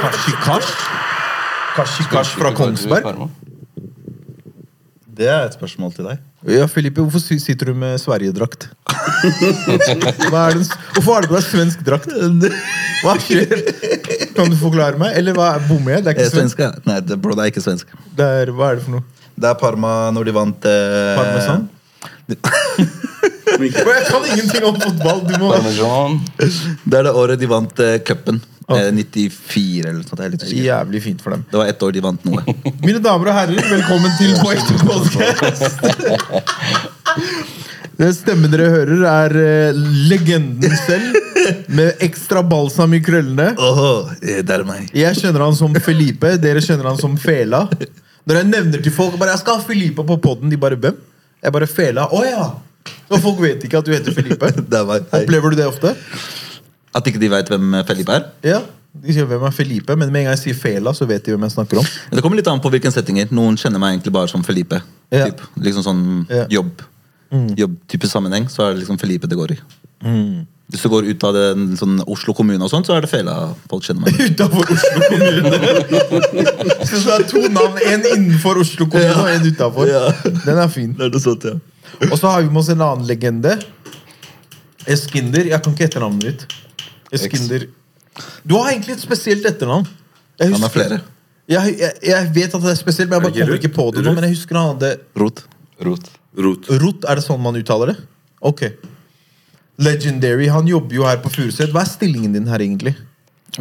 Kashikash? Kashikash fra Kongsberg? Det er et spørsmål til deg. Ja, Filippe, hvorfor sitter du med sverigedrakt? Er Hvorfor har du på deg svensk drakt? Hva skjer? Kan du forklare meg? Eller hva, bommer jeg? Det er ikke svensk. Nei, det, bro, det er ikke svensk. Det er, hva er det for noe? Det er Parma når de vant eh, Parmesan? Jeg kan ingenting om fotball. Du må Det er det året de vant eh, cupen. Oh. 94 eller noe sånt. Jeg er litt usikker. Jævlig fint for dem. Det var ett år de vant noe. Mine damer og herrer, velkommen til På ekte podkast! Den stemmen dere hører, er eh, legenden selv. Med ekstra balsam i krøllene. Åh, eh, det er meg. Jeg kjenner han som Felipe, dere kjenner han som Fela. Når jeg nevner til folk bare, jeg skal ha Felipe på podden, de bare hvem? Jeg bare Fela. Å ja! Og folk vet ikke at du heter Felipe. Er. Opplever du det ofte? At ikke de veit hvem Felipe er? Ja. De sier hvem er Felipe, men med en gang jeg sier Fela, så vet de hvem jeg snakker om. Det kommer litt an på hvilken settinger. Noen kjenner meg egentlig bare som Felipe. Ja. Typ. Liksom sånn Ja. jobb. Mm. Jobbtype sammenheng, så er det liksom Felipe det går i. Hvis du går ut av den, sånn Oslo kommune, og sånt, så er det Fela folk kjenner meg. Utafor Oslo kommune. Så det er to navn. En innenfor Oslo kommune og en utafor. Ja. Den er fin. Det er det sånt, ja. Og så har vi med oss en annen legende. Eskinder. Jeg kan ikke etternavnet ditt. Eskinder. Du har egentlig et spesielt etternavn. Jeg Han har flere. Jeg, jeg, jeg vet at det er spesielt, men jeg bare kommer ikke på det nå. Men jeg husker han hadde Rot. Rot. Rot. Rot, er det sånn man uttaler det? Ok. Legendary. Han jobber jo her på Furuset. Hva er stillingen din her, egentlig?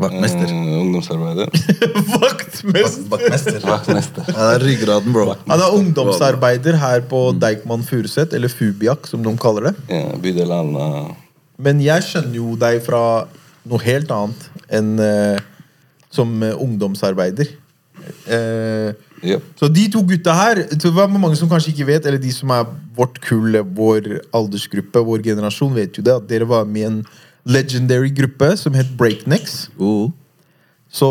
Vaktmester. Eh, ungdomsarbeider. Vaktmester. Vaktmester. Vaktmester. Ja, det er ryggraden, bro. Han er ungdomsarbeider her på Deichman Furuset, eller Fubiak, som de kaller det. Ja, bydel Alna. Men jeg skjønner jo deg fra noe helt annet enn uh, som eh, ungdomsarbeider. Uh, yep. så de to gutta her så det var mange som kanskje ikke vet, eller de som er vårt kull, vår aldersgruppe, vår generasjon, vet jo det, at dere var med i en legendary gruppe som het Breaknecks. Uh. Så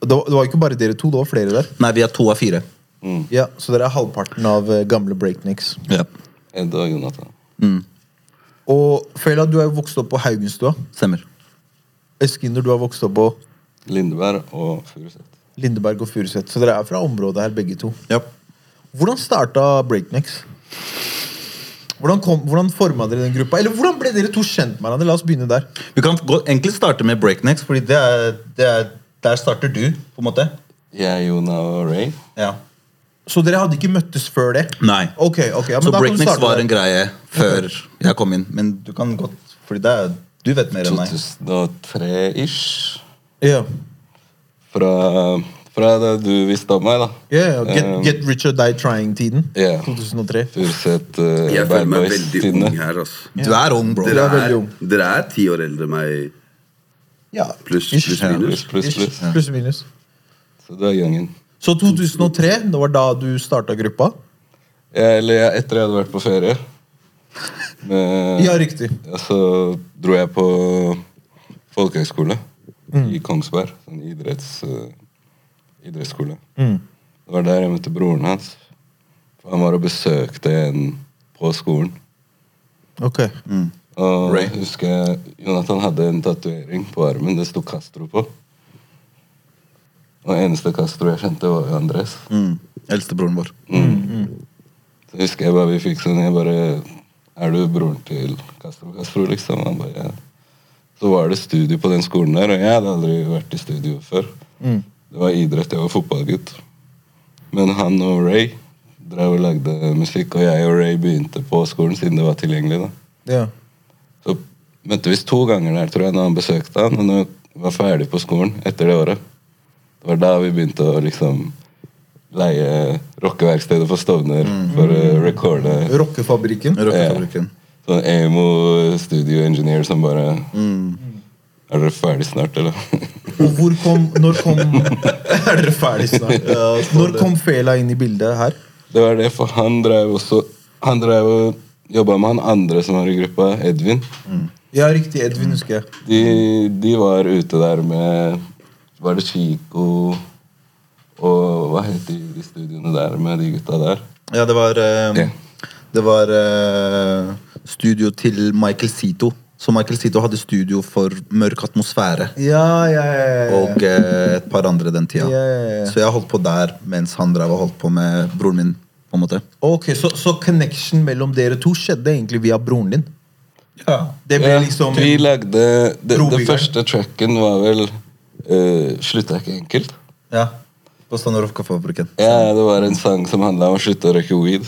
det var, det var ikke bare dere to, det var flere der. Nei, vi er to av fire. Ja, Så dere er halvparten av eh, gamle Breaknecks. Ja. Ed og Jonathan. Og Fela, du er jo vokst opp på Haugenstua. Stemmer. Eskinder, du har vokst opp på Lindeberg og Furuset. Lindeberg og Furuset. Så dere er fra området her, begge to. Ja. Hvordan starta Breaknecks? Hvordan, kom, hvordan forma dere den gruppa? Eller hvordan ble dere to kjent med hverandre? La oss begynne der. Vi kan gå, egentlig starte med breaknecks, Fordi det er, det er, der starter du, på en måte. Jeg, Jona og Ray. Ja. Så dere hadde ikke møttes før det? Nei. Ok, ok, ja, men Så breaknecks var en greie før jeg kom inn. Men du kan godt Fordi det er, du vet mer enn meg. 2003-ish. Ja. Fra, fra det du visste om meg, da. Ja, ja, get, Um, get Rich or Die Trying-tiden. Ja. 2003. Furuset uh, Jeg føler meg veldig ung her, altså. Du er ung, bro. Dere er er, dere er ti år eldre enn meg, Ja, pluss Ja, minus. Pluss, pluss, pluss. Pluss minus. Så du er youngen. Så 2003, det var da du starta gruppa? Ja, eller ja, etter jeg hadde vært på ferie. Med, Ja, riktig. ja, så dro jeg på folkehøyskole i Kongsberg. Sånn idretts, eh, idrettsskole. Det var der jeg møtte broren hans. For han var og besøkte en på skolen. Ok. Og Ray. jeg husker jeg, Jonathan hadde en tatovering på armen. Det sto Castro på. Og eneste Castro jeg kjente, var Andres. Mm. Eldstebroren vår. Så husker jeg bare vi fikk sånn Jeg bare Er du broren til Castro Castro, liksom? Han bare, ja. Så var det studio på den skolen der, og jeg hadde aldri vært i studio før. Det var idrett, jeg var fotballgutt. Men han og Ray drev og lagde musikk, og jeg og Ray begynte på skolen siden det var tilgjengelig. da. Ja. Så møtte vi to ganger der, tror jeg, når han besøkte han, og når vi var ferdig på skolen etter det året. Det var da vi begynte å liksom leie rockeverkstedet på Stovner for å recorde Rockefabrikken. Rockefabrikken. sånn emo studio engineer som bare Er dere ferdig snart, eller? Og hvor kom Når kom Er dere ferdig snart? Når kom Fela inn i bildet her? Det var det, for han drev også Han drev og jobba med han andre som var i gruppa, Edvin. Ja, riktig. Edvin, husker jeg. De, de var ute der med Var det Chico og hva het de, de studioene der med de gutta der? Ja, det var eh, Ja. Det var eh, studio til Michael Sito. Så Michael Sito hadde studio for Mørk atmosfære. Ja, ja, ja, ja. Og eh, et par andre den tida. Ja, ja, ja. Så jeg holdt på der mens han drev og holdt på med broren min. på en måte Ok, så, så connection mellom dere to skjedde egentlig via broren din? Ja, Det ble Ja, liksom vi lagde det, det første tracken var vel uh, 'Slutta ikke enkelt'. ja. På Stanorovka-fabrikken. Ja, Det var en sang som handla om å slutte å røyke weed.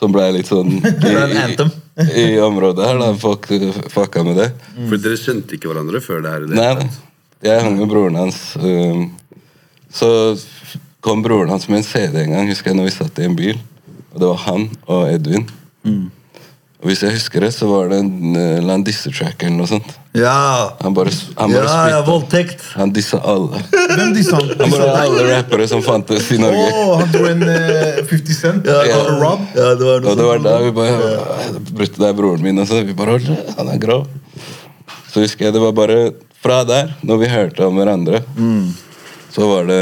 Som ble litt sånn i, i, i området her. da Folk fucka med det. For dere kjente ikke hverandre før det her? det Nei, Jeg hang med broren hans. um, så kom broren hans med en CD en gang, husker jeg, når vi satt i en bil. Og det var han og Edvin. Og hvis jeg husker det, så var det en uh, eller dissetrack eller noe sånt. Ja! Han bare, han bare Ja, ja, voldtekt! Han dissa alle. Hvem disse han? Han bare alle rappere som fantes i Norge. Åh, han dro en uh, 50 Cent? Ja, Ja, Rob? Ja, det var noe Og det var da vi bare Brutto, det er broren min. Og så vi bare «Hold, Han er grov. Så husker jeg det var bare fra der, når vi hørte om hverandre, så var det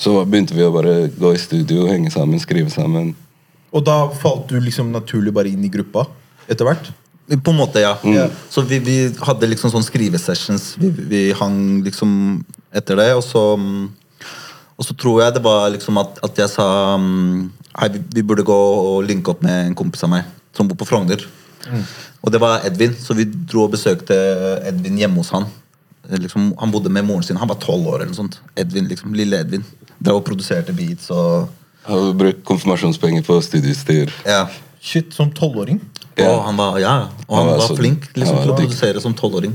Så begynte vi å bare gå i studio, henge sammen, skrive sammen. Og da falt du liksom naturlig bare inn i gruppa etter hvert? På en måte, ja. Mm. Så vi, vi hadde liksom sånn skrivesessions. Vi, vi hang liksom etter det, og så mm, Og så tror jeg det var liksom at, at jeg sa mm, Hei, vi, vi burde gå og linke opp med en kompis av meg som bor på Frogner. Og det var Edvin, så vi dro og besøkte Edvin hjemme hos han. Liksom, han bodde med moren sin. Han var tolv år eller noe sånt. Edvin, liksom, Lille Edvin. Drev og produserte beats og Har brukt konfirmasjonspenger på studieutstyr. Ja. Shit, som tolvåring? Og han var, ja, og han Han var var flink liksom, han til å produsere som tolvåring.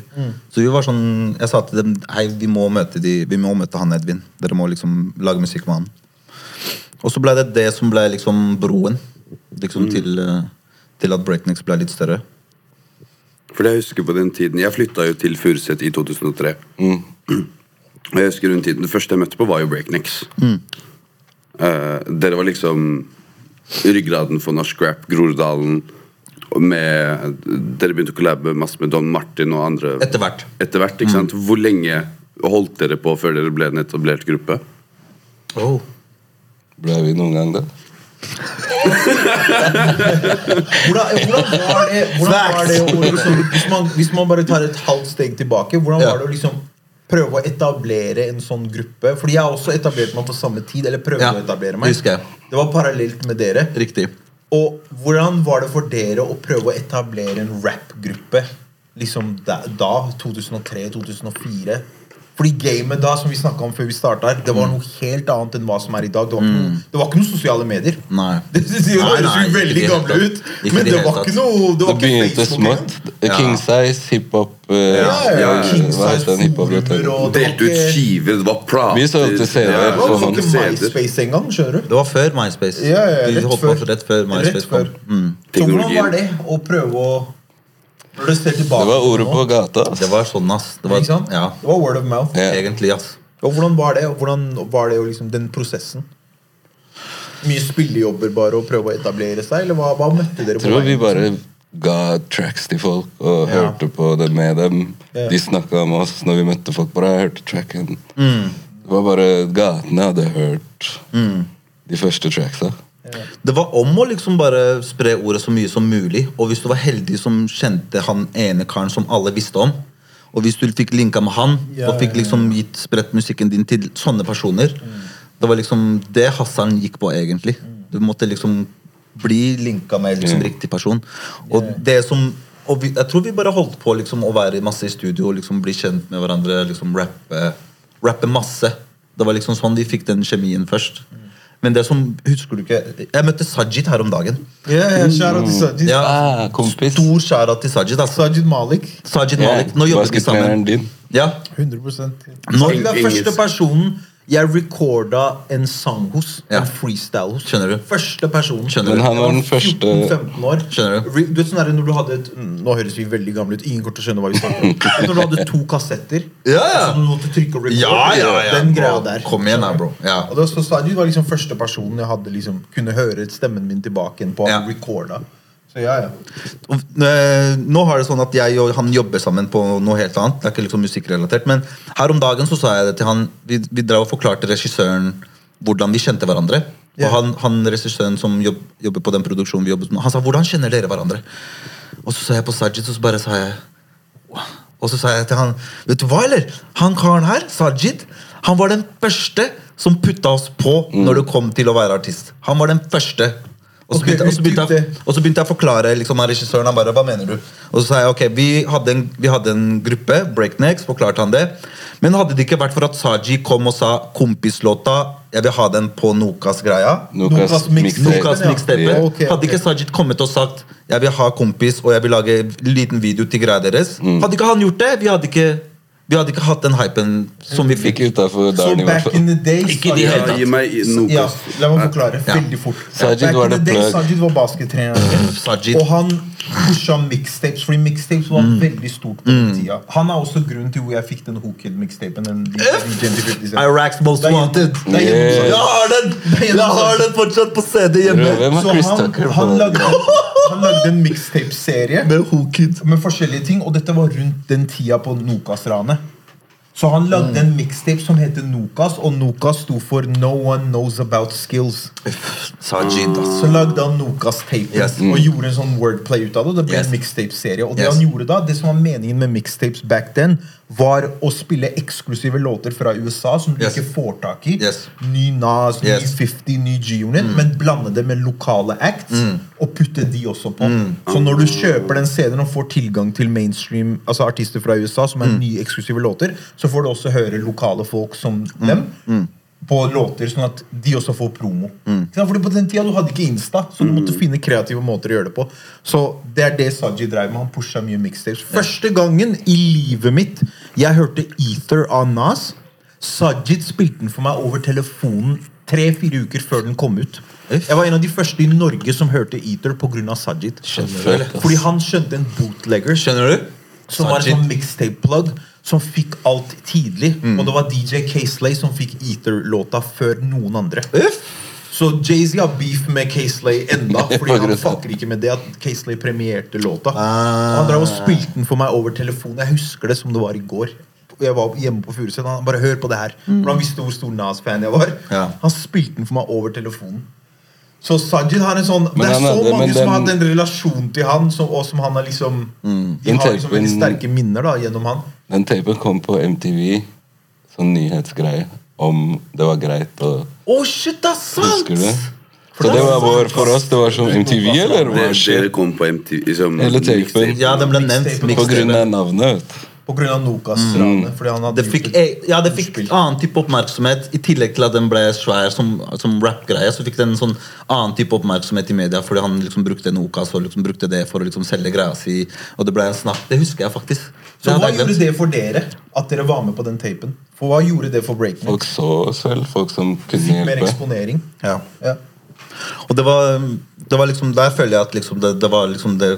Så vi var sånn, jeg sa til dem Hei, vi må møte, de, vi må møte han Edvin. Dere må liksom lage musikk med han. Og så ble det det som ble liksom broen liksom til, eh, til at Breaknecks ble litt større. For jeg husker på den tiden Jeg flytta jo til Furuset i 2003. Og jeg husker den tiden Det første jeg møtte på, var jo Breaknecks. Eh, dere var liksom ryggraden for norsk rap, Groruddalen. Med, dere begynte å collabe masse med Don Martin og andre Etter hvert. etter hvert. ikke sant? Hvor lenge holdt dere på før dere ble en etablert gruppe? Oh. Ble vi noen gang det? Hvordan, hvordan var det, hvordan var det liksom, hvis, man, hvis man bare tar et halvt steg tilbake, hvordan Ja. var det å liksom prøve å etablere en sånn gruppe? Fordi jeg har også etablert meg på samme tid. Eller prøvde Ja, å etablere meg. husker jeg. Det var parallelt med dere. Riktig. Og hvordan var det for dere å prøve å etablere en rappgruppe liksom da, da 2003-2004? Fordi gamet da, som vi om før vi starta det var noe helt annet enn hva som er i dag. Det var ikke, noe, det var ikke noe sosiale medier. Nei. Det, det, det Nei, høres veldig gamle ut, men det var ikke noe Det var det begynte smått. engang. King size, hiphop uh, Ja, ja, Ja, ja. King size forumer og Delte ut skiver, det var prater Vi solgte CD-er Ja, Det var ikke. MySpace engang, skjønner du? Det var før MySpace. Ja, ja, rett før. rett før MySpace Rett før. kom. Mm. Så hvordan var det å prøve å Når du ser tilbake Det var ordet på gata. ass. Det var sånn, ass. Det var, Ikke sant? ja, Det var word of mouth. Ja. egentlig, ass. Og hvordan var det? Og hvordan var det liksom, den prosessen? Mye spillejobber bare å prøve å etablere seg, eller hva, hva møtte dere Jeg tror vi veien? bare ga tracks til folk og Ja. hørte på det med dem. Ja. De snakka om oss når vi møtte folk. Bare jeg hørte tracken. Mm. Det var bare gatene hadde hørt de første tracksa. Det var om å liksom bare spre ordet så mye som mulig. Og hvis du var heldig som kjente han ene karen som alle visste om, og hvis du fikk linka med han, og fikk liksom gitt spredt musikken din til sånne personer, det var liksom det Hassan gikk på, egentlig. Du måtte liksom bli linka med liksom riktig person. Og det som og vi, jeg tror vi bare holdt på liksom å være masse i studio, og liksom bli kjent med hverandre, liksom rappe, rappe masse. Det var liksom sånn vi fikk den kjemien først. Men det som, husker du ikke Jeg møtte Sajid her om dagen. Ja, yeah, shout til Sajid. Ja, Ah, kompis. Stor skjæra til Sajid. Altså. Sajid Malik. Sajid Malik. Nå jobber vi sammen. Din. Ja, 100 Nå- Sajid er første personen jeg recorda en sang hos. Ja. En freestyle hos. Skjønner du? Første personen. Skjønner Men du? han var den første 14-15 år. Skjønner du? Re- Du vet sånn der, når du hadde et, mm, Nå høres vi veldig gamle ut. Ingen kommer til å skjønne hva vi snakker om. Men Når du hadde to kassetter, Ja, ja. Som så du måtte trykke og record, Ja, ja, ja. den greia der. Kom igjen, da, bro. Ja. Og da, så Sajid var liksom første personen jeg hadde liksom kunne høre stemmen min tilbake igjen på. Ja. Recorda. Ja, ja. Eh, nå har det sånn at jeg og han jobber sammen på noe helt annet. Det er ikke liksom musikkrelatert Men her om dagen så sa jeg det til han Vi, vi drev og forklarte regissøren hvordan vi kjente hverandre. Og han, han regissøren som jobb, jobber på den produksjonen vi jobber med, han sa 'hvordan kjenner dere hverandre'? Og så sa jeg på Sajid, og så bare sa jeg Og så sa jeg til han Vet du hva, eller? Han karen her, Sajid, han var den første som putta oss på når det kom til å være artist. Han var den første. Og så begynte, og så begynte, jeg, og så begynte jeg å forklare liksom, regissøren. Han bare, hva mener du? Og så sa jeg ok, vi hadde en, vi hadde en gruppe, Breaknecks, forklarte han det. Men hadde det ikke vært for at Saji kom og sa kompislåta jeg vil ha den på Nokas-greia Nokas Nokas mixtape. Ja. mixtape. Ja, ok, ok. Hadde ikke Sajid kommet og sagt Jeg vil ha kompis og jeg vil lage en liten video til greia deres, Mm. hadde ikke han gjort det, vi hadde ikke, vi hadde ikke hatt den hypen som vi fikk. Ikke Så back in the days Ikke de hele Ja, gi meg noe. Ja, la meg forklare Ja. veldig fort. Sajid Back var in the day days. Sajid var baskettrener. Og han pusha mixtapes, fordi mixtapes var Mm. veldig stort på den tida. Han er også grunnen til hvor jeg fikk den Hookid-mixtapen. Den DJ 50 Cent. Iraq's Most Det er Wanted. det er Yeah. Jeg har den! Jeg har den fortsatt på CD hjemme! Så han, han, lagde, han lagde en mixtape-serie Med med forskjellige ting, og dette var rundt den tida på Nokas-ranet. Så han lagde Mm. en mixtape som heter Nokas, og Nokas sto for No One Knows About Skills. Sajid, ass. Så lagde han Nokas-tapen Yes. og gjorde en sånn wordplay ut av det. Det ble Yes. en mixtape-serie. Og det Yes. han gjorde da, det som var meningen med mixtapes back then, var å spille eksklusive låter fra USA som du Yes. ikke får tak i. Ny Nas, ny 50, ny G-Unit. Men blande det med lokale acts, og putte de også på. Så når du kjøper den CD-en og får tilgang til mainstream Altså artister fra USA som er nye eksklusive låter, så får du også høre lokale folk som dem på låter, sånn at de også får promo. Mm. Fordi På den tida du hadde ikke Insta, så du måtte finne kreative måter å gjøre det på. Så Det er det Saji drev med. Han pusha mye mixtapes. Første gangen i livet mitt jeg hørte Ether av Nas, Sajid spilte den for meg over telefonen tre-fire uker før den kom ut. Jeg var en av de første i Norge som hørte Eater pga. Sajid. Fordi han skjønte en bootlegger Skjønner du? som var en sånn mixtape-plug som fikk alt tidlig. Og det var DJ K-Slay som fikk Eater-låta før noen andre. Så Jay-Z har beef med K-Slay enda, fordi han fucker ikke med det at K-Slay premierte låta. Ah. Han drev og spilte den for meg over telefonen. Jeg husker det som det var i går. Jeg var hjemme på Furuset. Han bare hør på det her. For han visste hvor stor Nas-fan jeg var. Ja. Han spilte den for meg over telefonen. Så Sajid har en sånn Det er så hadde- mange som har hatt en relasjon til han, som, og som han har liksom De har liksom veldig sterke minner da gjennom han. Den tapen kom på MTV, sånn nyhetsgreie, om det var greit å oh, shit, det er sant! Husker du? Så det var vår for oss. Det var som MTV, eller Dere, dere kom på MTV liksom, Hele tapen. Ja, den ble nevnt. På grunn av navnet, vet du. Av Nokas-ranet. Mm. Det fikk, ja, det fikk en annen type oppmerksomhet. I tillegg til at den ble svær som, som rap-greie, så fikk den en sånn annen type oppmerksomhet i media fordi han liksom brukte Nokas og liksom brukte det for å liksom selge greia si. Og det ble en snakk. Det husker jeg faktisk. Så hva gjorde det for dere? At dere var med på den tapen? For hva gjorde det for breaking? Folk så oss vel, folk som kunne Fikk mer eksponering? Ja. Ja. Og det var, det var liksom, Der føler jeg at liksom det, det var liksom det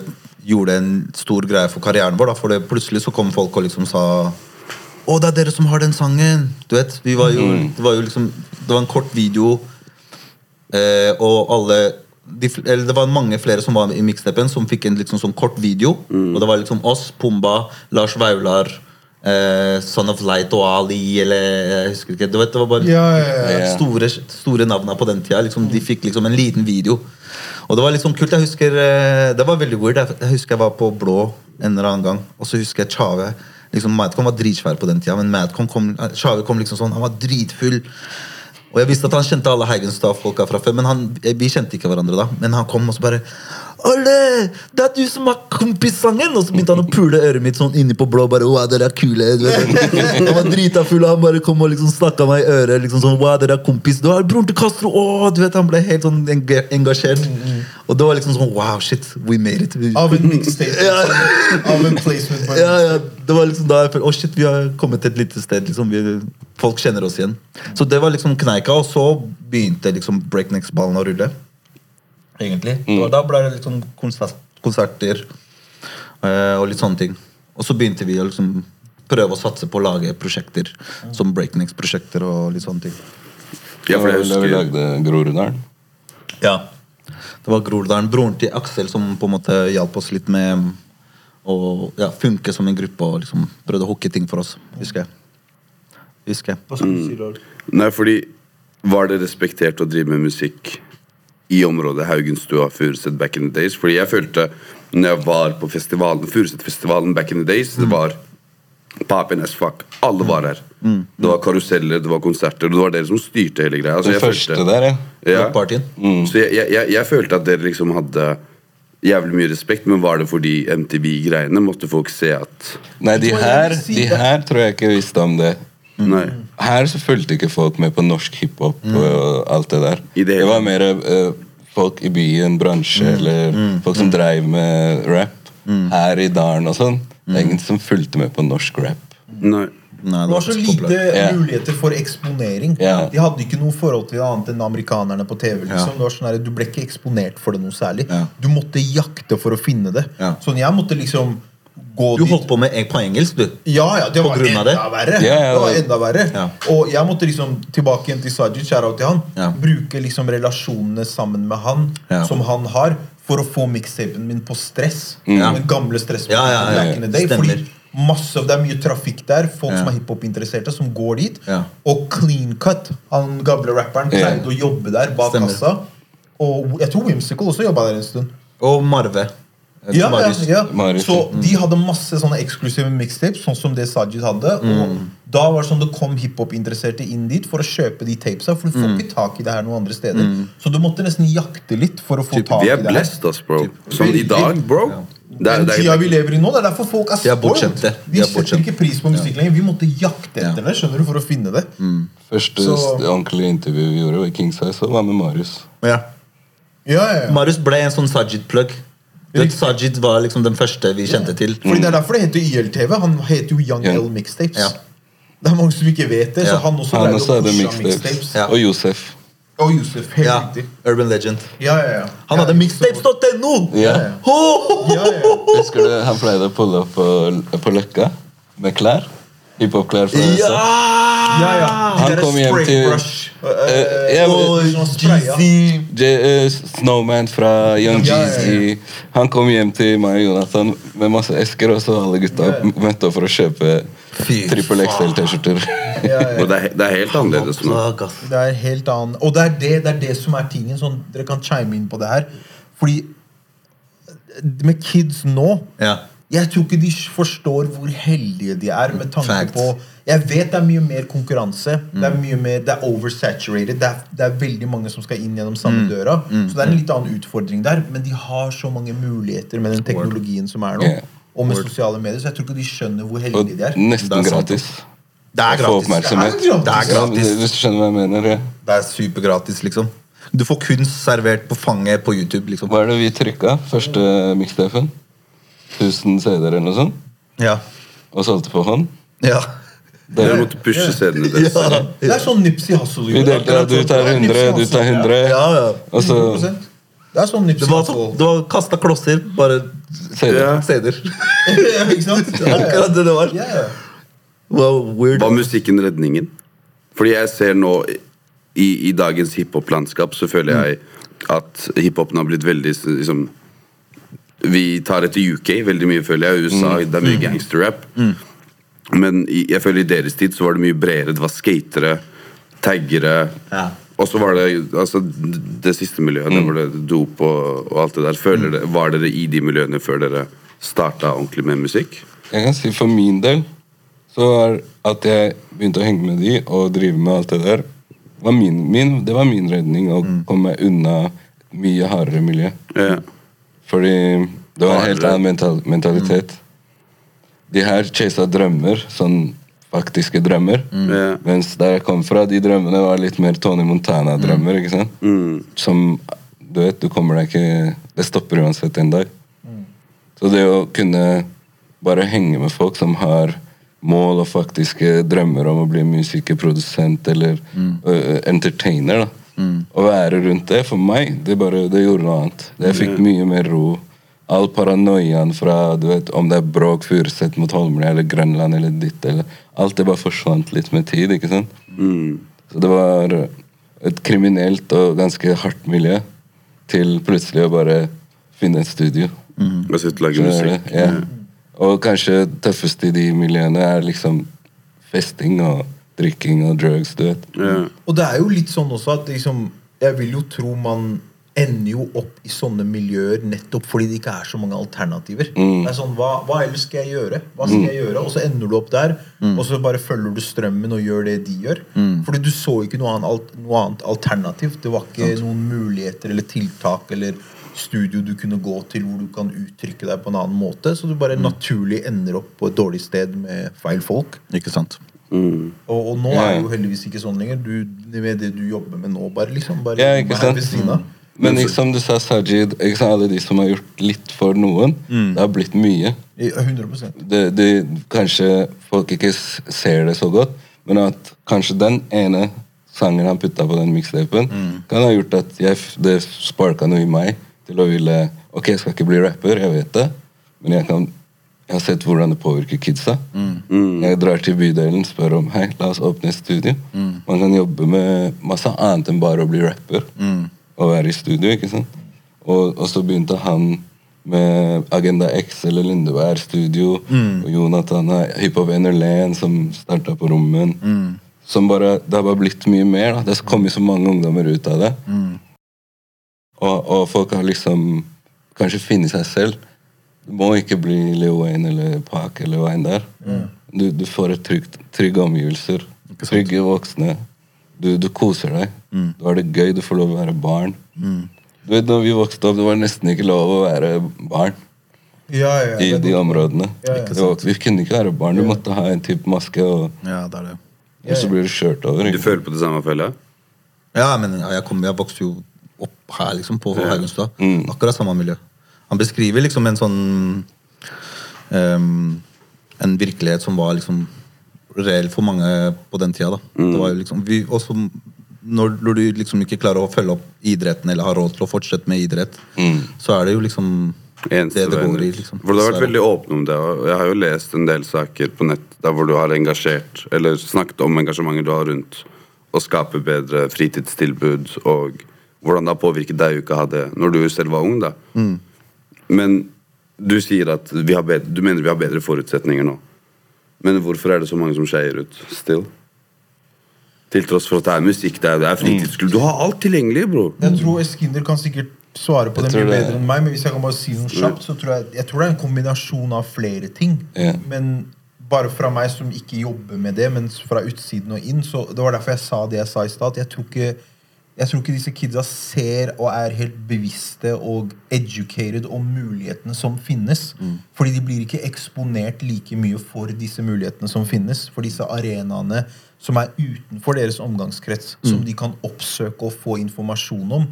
gjorde en stor greie for karrieren vår. da, For det, plutselig så kom folk og liksom sa Å, det er dere som har den sangen! Du vet, vi var jo, Det var jo liksom Det var en kort video, eh, og alle de, eller Det var mange flere som var i mixtapen, som fikk en liksom sånn kort video. Og det var liksom oss, Pumba, Lars Vaular, eh, Son of Light og Ali, eller jeg husker ikke. Du vet, det var bare Ja, ja, ja. Store, store navna på den tida. Liksom, de fikk liksom en liten video. Og det var litt sånn kult. Jeg husker eh, Det var veldig weird. Jeg, husker jeg var på Blå en eller annen gang, og så husker jeg Chave liksom, Madcon var dritsvær på den tida, men Madcon kom, Chave kom liksom sånn, han var dritfull. Og jeg visste at han kjente alle Heigenstad-folka fra før, men han, vi kjente ikke hverandre da. Men han kom og så bare Olle, det er du som har kompissangen! Og så begynte han å pule øret mitt sånn inni på blå. bare, wow, dere er kule. Han var drita full, og han bare kom og liksom snakka meg i øret. liksom sånn, wow, dere er kompis. Du er broren til Castro! Åh, du vet, Han ble helt sånn enga- engasjert. Og det var liksom sånn wow, shit, we made it. Av en mixtape. Ja. Av en placement. ja, ja, det var liksom da jeg følte, Å shit, vi har kommet til et lite sted liksom, vi, Folk kjenner oss igjen Så det var liksom kneika, og så begynte liksom breaknecks-ballen å rulle Egentlig. Og da ble det liksom konsert, konserter eh, Og litt sånne ting. Og så begynte vi å liksom prøve å satse på å lage prosjekter Som breaknecks-prosjekter og litt sånne ting. Ja, for jeg Det vi lagde Groruddalen. Ja. Det var Groruddalen, broren til Aksel Som på en måte hjalp oss litt med Å ja, funke som en gruppe Og liksom prøvde å hooke ting for oss Husker jeg. Husker jeg. Hva skal du si, Lord? Nei, fordi var det respektert å drive med musikk i området Haugenstua, Furuset back in the days? Fordi jeg følte, når jeg var på festivalen, Furuset-festivalen back in the days, det var poppin as fuck. Alle var her. Det var karuseller, det var konserter, det var dere som styrte hele greia. Altså, Den jeg første følte- der, ja. ja. Mm. Så jeg, jeg, jeg, jeg følte at dere liksom hadde jævlig mye respekt, men var det fordi MTV-greiene måtte folk se at Nei, de her, de her tror jeg ikke visste om det. Nei. Her så fulgte ikke folk med på norsk hiphop og alt det der. Det Det var mer uh, folk i byen, bransje, eller folk som dreiv med rap. Her i dalen og sånn. Det er ingen som fulgte med på norsk rap. Nei. Nei, Det var så lite yeah. Muligheter for eksponering. Yeah. De hadde ikke noe forhold til det annet enn amerikanerne på TV. liksom. Yeah. Det var sånn der, Du ble ikke eksponert for det noe særlig. Du måtte jakte for å finne det. Sånn, Jeg måtte liksom Du holdt på med på engelsk, du. Ja, ja, det var enda verre. Ja, ja, det var enda verre. Ja. Og jeg måtte liksom tilbake igjen til Sajid, shout-out til han. Ja. Bruke liksom relasjonene sammen med han, Ja. som han har, for å få mixtapen min på stress. Ja. Den gamle stress Ja, ja, ja. Fordi masse, Det er mye trafikk der, folk som er hiphop-interesserte, som går dit. Og Clean Cut, han gamle rapperen, pleide å jobbe der bak Stemmer. kassa. Og jeg tror Whimsical også jobba der en stund. Og Marve. Ja, ja, Marius. ja. Marius, Så de hadde masse sånne eksklusive mixtapes, sånn som det Sajid hadde. Mm. Og da var det sånn det kom hiphop-interesserte inn dit for å kjøpe de tapesa. For du får Mm. ikke tak i det her noen andre steder. Så du måtte nesten jakte litt for å få tak i er det her. blessed, ass, bro. Som i dag, bro. Det er, Den det tida er, vi lever i nå, det er derfor folk er er spoiled. De er setter ikke pris på musikk lenger. Vi måtte jakte etter det skjønner du, for å finne det. Første Så- ordentlige intervju vi gjorde, i King Size, var med Marius. Ja. Ja, ja, ja. Marius ble en sånn Sajid-plugg. Vet, Sajid var liksom den første vi kjente til. Fordi Det er derfor det heter YLTV. Han heter jo Young. L Mixtapes. Ja. Det er mange som ikke vet det, Ja. så han også Han også hadde mixtapes. mixtapes. Ja. Og Josef. Og Josef, helt Ja, riktig. Urban Legend. Ja, ja, ja. Han ja, hadde mixtapes.no! Ja. Ja, Ja, ja. Husker du han pleide å pulle opp på, på Løkka med klær? Hiphop-klær fra USA. Ja, ja. ja. Han kom hjem til-. Eh, spraya. Jeezy. Eh, Snowman fra Young Ja, ja, ja. Jeezy. Han kom hjem til meg og Jonathan med masse esker, og så alle gutta Ja, ja. møtte opp for å kjøpe trippel. XL-T-skjorter. Ja, ja. og det, er, det er helt annerledes nå. Det er helt annen Og det er det, det er det som er tingen. Sånn, dere kan chime inn på det her. Fordi med kids nå Ja. Jeg tror ikke de forstår hvor heldige de er med tanke Fact. på Jeg vet det er mye mer konkurranse. Det er mye mer, det er oversaturated. Det er, det er veldig mange som skal inn gjennom samme døra. Så det er en litt annen utfordring der. Men de har så mange muligheter med den teknologien som er nå. Yeah. Og med sosiale medier. Så jeg tror ikke de skjønner hvor heldige de er. nesten Det er gratis. Det er gratis. Det er gratis. Det er gratis. Hvis du skjønner hva jeg mener. Ja. Det er supergratis, liksom. Du får kunst servert på fanget på YouTube, liksom. Hva er det vi trykka? Første mixtapen? 1000 CD-er eller noe sånt? Ja. Og solgte på hånd? Ja. Dere måtte pushe CD-ene deres. Ja. Det er sånn Nipsey Hassel delte, ja, du tar 100, du tar 100. ja, ja. Og så Det er sånn Det Nipsey var, Hussle. så, det var kasta klosser, bare. CD-er. ja, ikke sant? Akkurat det det var. Ja, ja. Wow, weird. Var musikken redningen? Fordi jeg ser nå i, i dagens hiphop-landskap så føler jeg at hiphopen har blitt veldig liksom, Vi tar etter UK veldig mye, føler jeg. USA, det er mye gangsterrap. Men jeg føler i deres tid så var det mye bredere. Det var skatere, taggere. Ja. Og så var det altså, det siste miljøet, det var det dop og, og alt det der. Føler det, var dere i de miljøene før dere starta ordentlig med musikk? Jeg kan si for min del så var at jeg begynte å henge med de og drive med alt det der, var min, min, det var min redning å komme meg unna mye hardere miljø. Ja. Fordi det var en helt annen mental, mentalitet. De her chasa drømmer, sånn faktiske drømmer. Ja. Mens der jeg kom fra, de drømmene var litt mer Tony Montana-drømmer. ikke sant? Som Du vet, du kommer deg ikke Det stopper uansett en dag. Så det å kunne bare henge med folk som har mål og faktiske drømmer om å bli musiker, produsent eller mm. uh, entertainer, da. Å være rundt det, for meg, det, bare, det gjorde noe annet. Jeg fikk mye mer ro. All paranoiaen fra du vet, om det er bråk Furuset mot Holmlia eller Grønland eller ditt eller Alt det bare forsvant litt med tid. ikke sant? Så det var et kriminelt og ganske hardt miljø til plutselig å bare finne et studio. Og sitte og lage musikk. Ja. Og kanskje tøffest i de miljøene er liksom festing og drikking og drugs, du vet. Ja. Og det er jo litt sånn også at liksom, jeg vil jo tro man ender jo opp i sånne miljøer nettopp fordi det ikke er så mange alternativer. Det er sånn, hva, hva ellers skal jeg gjøre? Hva skal jeg gjøre? Og så ender du opp der, og så bare følger du strømmen og gjør det de gjør. Fordi du så ikke noe annet, noe annet alternativ. Det var ikke noen muligheter eller tiltak eller studio du kunne gå til hvor du kan uttrykke deg på en annen måte. Så du bare naturlig ender opp på et dårlig sted med feil folk. Ikke sant? Mm. Og, og nå er det jo heldigvis ikke sånn lenger. Du, med det du jobber med nå, bare liksom bare Ja, ikke sant? ved. Men ikke som du sa, Sajid, ikke sant, alle de som har gjort litt for noen, det har blitt mye. 100%. Det, det, kanskje folk ikke ser det så godt, men at kanskje den ene sangen han putta på den mixtapen, kan ha gjort at jeg, det sparka noe i meg til å ville Ok, jeg skal ikke bli rapper, jeg vet det, men jeg, kan, jeg har sett hvordan det påvirker kidsa. Jeg drar til bydelen spør om Hei, la oss åpne et studio. Man kan jobbe med masse annet enn bare å bli rapper. Og være i studio, ikke sant? Og, og så begynte han med Agenda X eller Lindeberg Studio. Og Jonathan har Hiphop Enerland som starta på Rommen. Som bare, Det har bare blitt mye mer. da. Det har kommet så mange ungdommer ut av det. Og, og folk har liksom kanskje funnet seg selv. Du må ikke bli Wayne eller Park eller Wayne der er. Du, du får et trygt, trygge omgivelser. Trygge voksne. Du, du koser deg. Du har det gøy. Du får lov å være barn. Du vet, når vi vokste opp, det var nesten ikke lov å være barn Ja, ja, i de områdene. Ja, ja. Det var, vi kunne ikke være barn. Du måtte ha en type maske, og, Ja, det er det. og så blir du kjørt over. Du føler på det samme, føler jeg? Ja, men jeg, kom, jeg vokste jo opp her, liksom, på Ja. Haugenstua. Mm. Akkurat samme miljø. Han beskriver liksom en sånn um, En virkelighet som var liksom reell for mange på den tida. da. Mm. Det var jo liksom, vi, også når, når du liksom ikke klarer å følge opp idretten eller har råd til å fortsette med idrett, Mm. så er det jo liksom Eneste det det går i. liksom. For du har vært veldig åpen om det. Og jeg har jo lest en del saker på nett der hvor du har engasjert Eller snakket om engasjementet du har rundt å skape bedre fritidstilbud, og hvordan det har påvirket deg å ikke ha det når du selv var ung. da Men du sier at vi har bedre, du mener vi har bedre forutsetninger nå. Men hvorfor er det så mange som skeier ut still? Til tross for at det er musikk, det er, det er. Du har alt tilgjengelig, bro. Jeg tror Eskinder kan sikkert svare på Jeg det mye bedre enn meg, men hvis jeg kan bare si noe kjapt, så tror jeg, jeg tror det er en kombinasjon av flere ting. Ja. Men bare fra meg som ikke jobber med det, men fra utsiden og inn, så det var derfor jeg sa det jeg sa i stad. Jeg tror ikke jeg tror ikke disse kidsa ser og er helt bevisste og educated om mulighetene som finnes. Fordi de blir ikke eksponert like mye for disse mulighetene som finnes. For disse arenaene som er utenfor deres omgangskrets, som de kan oppsøke og få informasjon om.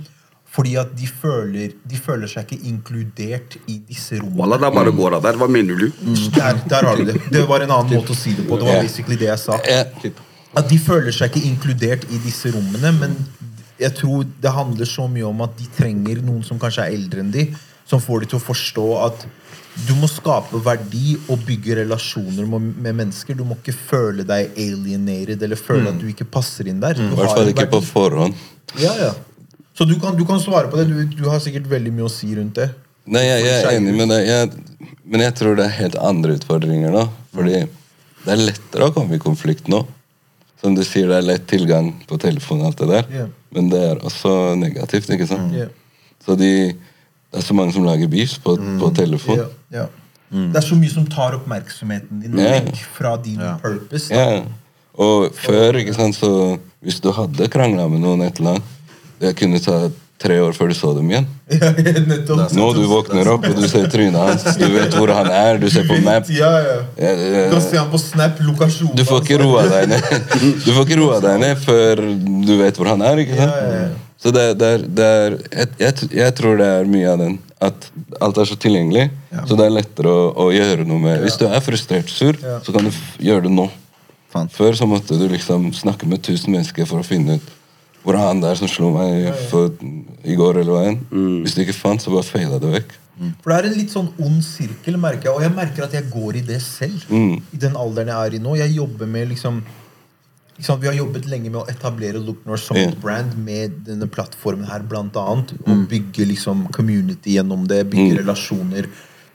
Fordi at de føler, de føler seg ikke inkludert i disse rommene. Wallah, det er bare å gå av der. Hva mener du? Der, der har du det. Det var en annen måte å si det på. Det var basically det jeg sa. At de føler seg ikke inkludert i disse rommene, men jeg tror det handler så mye om at de trenger noen som kanskje er eldre enn de, som får de til å forstå at du må skape verdi og bygge relasjoner med, mennesker. Du må ikke føle deg alienated eller føle at du ikke passer inn der. Du I hvert fall ikke ikke på forhånd. Ja, ja. Så du kan, du kan svare på det. Du, du har sikkert veldig mye å si rundt det. Nei, jeg, jeg er enig med deg, jeg, men jeg tror det er helt andre utfordringer nå. Fordi det er lettere å komme i konflikt nå. Som du sier, det er lett tilgang på telefon og alt det der. yeah. Men det er også negativt, ikke sant? Ja. Så de, det er så mange som lager beefs på, på telefon. Yeah. Mm. Det er så mye som tar oppmerksomheten din vekk fra din purpose. Og før, ikke sant, så hvis du hadde krangla med noen et eller annet, det kunne ta tre år før du så dem igjen. Ja, nettopp. Nå du våkner opp, og du ser trynet hans, du vet hvor han er, du ser på map. Ja, ja. Ja, Du kan se han på Snap, lokasjon. Du får ikke roa deg ned Du får ikke roa deg ned før du vet hvor han er. ikke sant? Ja, ja, ja. Så det, det er, det er jeg, jeg, tror det er mye av den. At alt er så tilgjengelig. Så det er lettere å, å gjøre noe med Hvis du er frustrert sur, Ja. så kan du f gjøre det nå. Før så måtte du liksom snakke med tusen mennesker for å finne ut hvor er han der som slo meg for, i går, eller veien? Mm. Hvis du ikke fant, så bare feila det vekk. For det er en litt sånn ond sirkel, merker jeg. Og jeg merker at jeg går i det selv. I den alderen jeg er i nå. Jeg jobber med liksom Liksom, Vi har jobbet lenge med å etablere Look North som et brand med denne plattformen her, blant annet. Og bygge liksom community gjennom det, bygge relasjoner.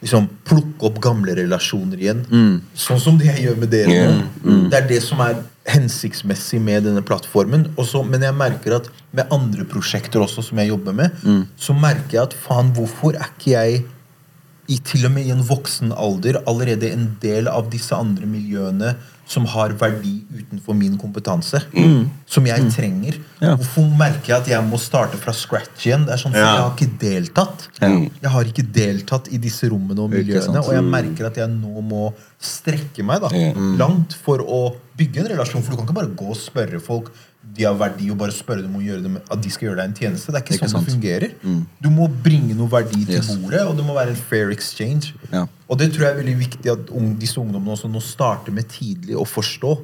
liksom plukke opp gamle relasjoner igjen. Sånn som det jeg gjør med dere. Nå. Det er det som er hensiktsmessig med denne plattformen. Også, men jeg merker at med andre prosjekter også som jeg jobber med, så merker jeg at faen, hvorfor er ikke jeg i til og med i en voksen alder allerede en del av disse andre miljøene som har verdi utenfor min kompetanse. Som jeg trenger. Ja. Hvorfor merker jeg at jeg må starte fra scratch igjen? Det er sånn, Ja. Jeg har ikke deltatt. Jeg har ikke deltatt i disse rommene og miljøene. Og jeg merker at jeg nå må strekke meg da, Ja. langt for å bygge en relasjon. For du kan ikke bare gå og spørre folk de har verdi, og bare spørre dem om å gjøre det med, at de skal gjøre deg en tjeneste. Det er ikke, Ikke sånn sant. det fungerer. Du må bringe noe verdi til Yes. bordet, og det må være en fair exchange. Ja. Og det tror jeg er veldig viktig at disse ungdommene også nå starter med tidlig å forstå.